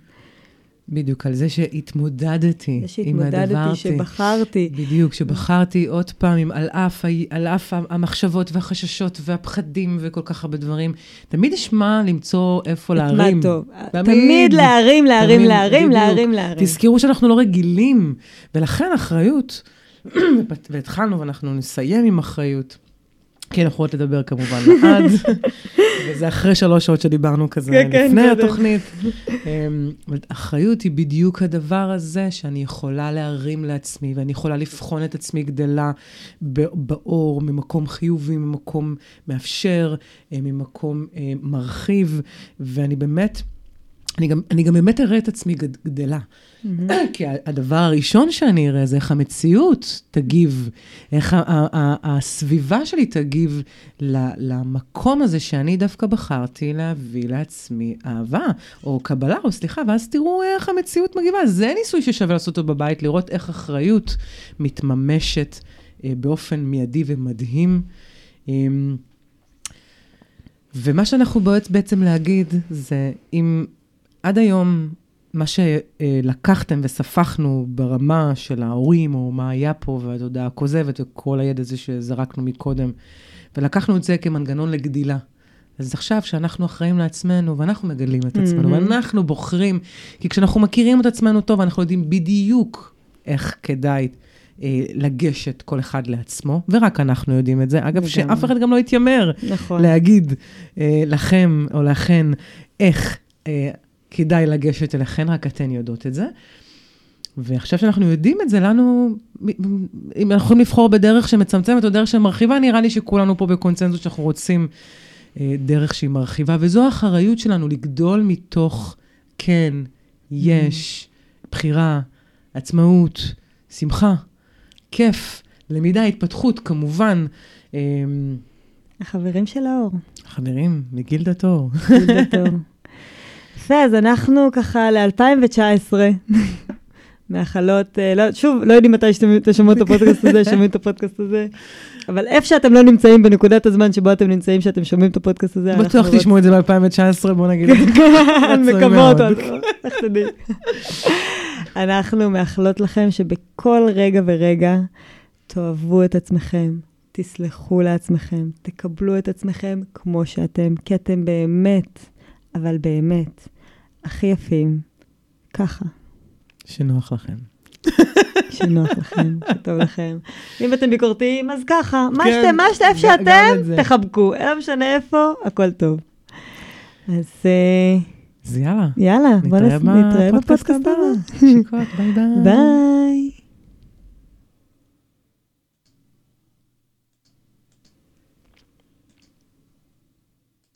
בדיוק, על זה שהתמודדתי זה עם הדבר. שהתמודדתי, שבחרתי. בדיוק, שבחרתי עוד פעם, עם, על, אף, על אף המחשבות והחששות והפחדים וכל כך הרבה דברים. תמיד יש מה למצוא איפה להרים. מה טוב. תמיד. תמיד להרים, להרים, תמיד, להרים, בדיוק. להרים, להרים. תזכרו שאנחנו לא רגילים, ולכן אחריות, והתחלנו ואנחנו נסיים עם אחריות. כי אנחנו יכולות לדבר כמובן לעד, וזה אחרי שלוש שעות שדיברנו כזה כן, כן, לפני בסדר. התוכנית. אמ, אבל אחריות היא בדיוק הדבר הזה שאני יכולה להרים לעצמי, ואני יכולה לבחון את עצמי גדלה באור, ממקום חיובי, ממקום מאפשר, אה, ממקום אה, מרחיב, ואני באמת... אני גם, אני גם באמת אראה את עצמי גד, גדלה. כי ה- הדבר הראשון שאני אראה זה איך המציאות תגיב, איך הסביבה שלי תגיב למקום הזה שאני דווקא בחרתי להביא לעצמי אהבה, או קבלה, או סליחה, ואז תראו איך המציאות מגיבה. זה ניסוי ששווה לעשות אותו בבית, לראות איך אחריות מתממשת אה, באופן מיידי ומדהים. אה, ומה שאנחנו באות בעצם להגיד זה, אם עד היום מה שלקחתם וספחנו ברמה של ההורים, או מה היה פה, והתודעה הכוזבת, וכל הידע הזה שזרקנו מקודם, ולקחנו את זה כמנגנון לגדילה. אז עכשיו שאנחנו אחראים לעצמנו, ואנחנו מגלים את עצמנו, מהמם. ואנחנו בוחרים, כי כשאנחנו מכירים את עצמנו טוב, אנחנו יודעים בדיוק איך כדאי אה, לגשת כל אחד לעצמו, ורק אנחנו יודעים את זה. אגב, לגמרי. שאף אחד גם לא יתיימר נכון. להגיד אה, לכם או לכן איך אה, כדאי לגשת אליכן, רק אתן יודעות את זה. ועכשיו שאנחנו יודעים את זה, לנו, אם אנחנו יכולים לבחור בדרך שמצמצמת או דרך שמרחיבה, נראה לי שכולנו פה בקונצנזוס שאנחנו רוצים אה, דרך שהיא מרחיבה, וזו האחריות שלנו, לגדול מתוך כן, יש, בחירה, עצמאות, שמחה, כיף, למידה, התפתחות, כמובן. אה, החברים של האור. חברים, מגילדת אור. גילדת אור. יפה, אז אנחנו ככה ל-2019, מאחלות, אה, לא, שוב, לא יודעים מתי שאתם תשמעו את הפודקאסט הזה, שומעים את הפודקאסט הזה, אבל איפה שאתם לא נמצאים בנקודת הזמן שבו אתם נמצאים, שאתם שומעים את הפודקאסט הזה, אנחנו בטוח תשמעו את זה ב-2019, בואו נגיד. רוצים- רצוי מקוות, איך תדעי. אנחנו מאחלות לכם שבכל רגע ורגע תאהבו את עצמכם, תסלחו לעצמכם, תקבלו את עצמכם כמו שאתם, כי אתם באמת, אבל באמת, הכי יפים, ככה, שנוח לכם. שנוח לכם, שטוב לכם. אם אתם ביקורתיים, אז ככה, מה כן, שאתם, מה שאתם, איפה שאתם. תחבקו, לא משנה איפה, הכל טוב. אז אה, אז יאללה, יאללה, בואו נתראה בפודקאסט. הבא. נשיקות, bye bye. bye.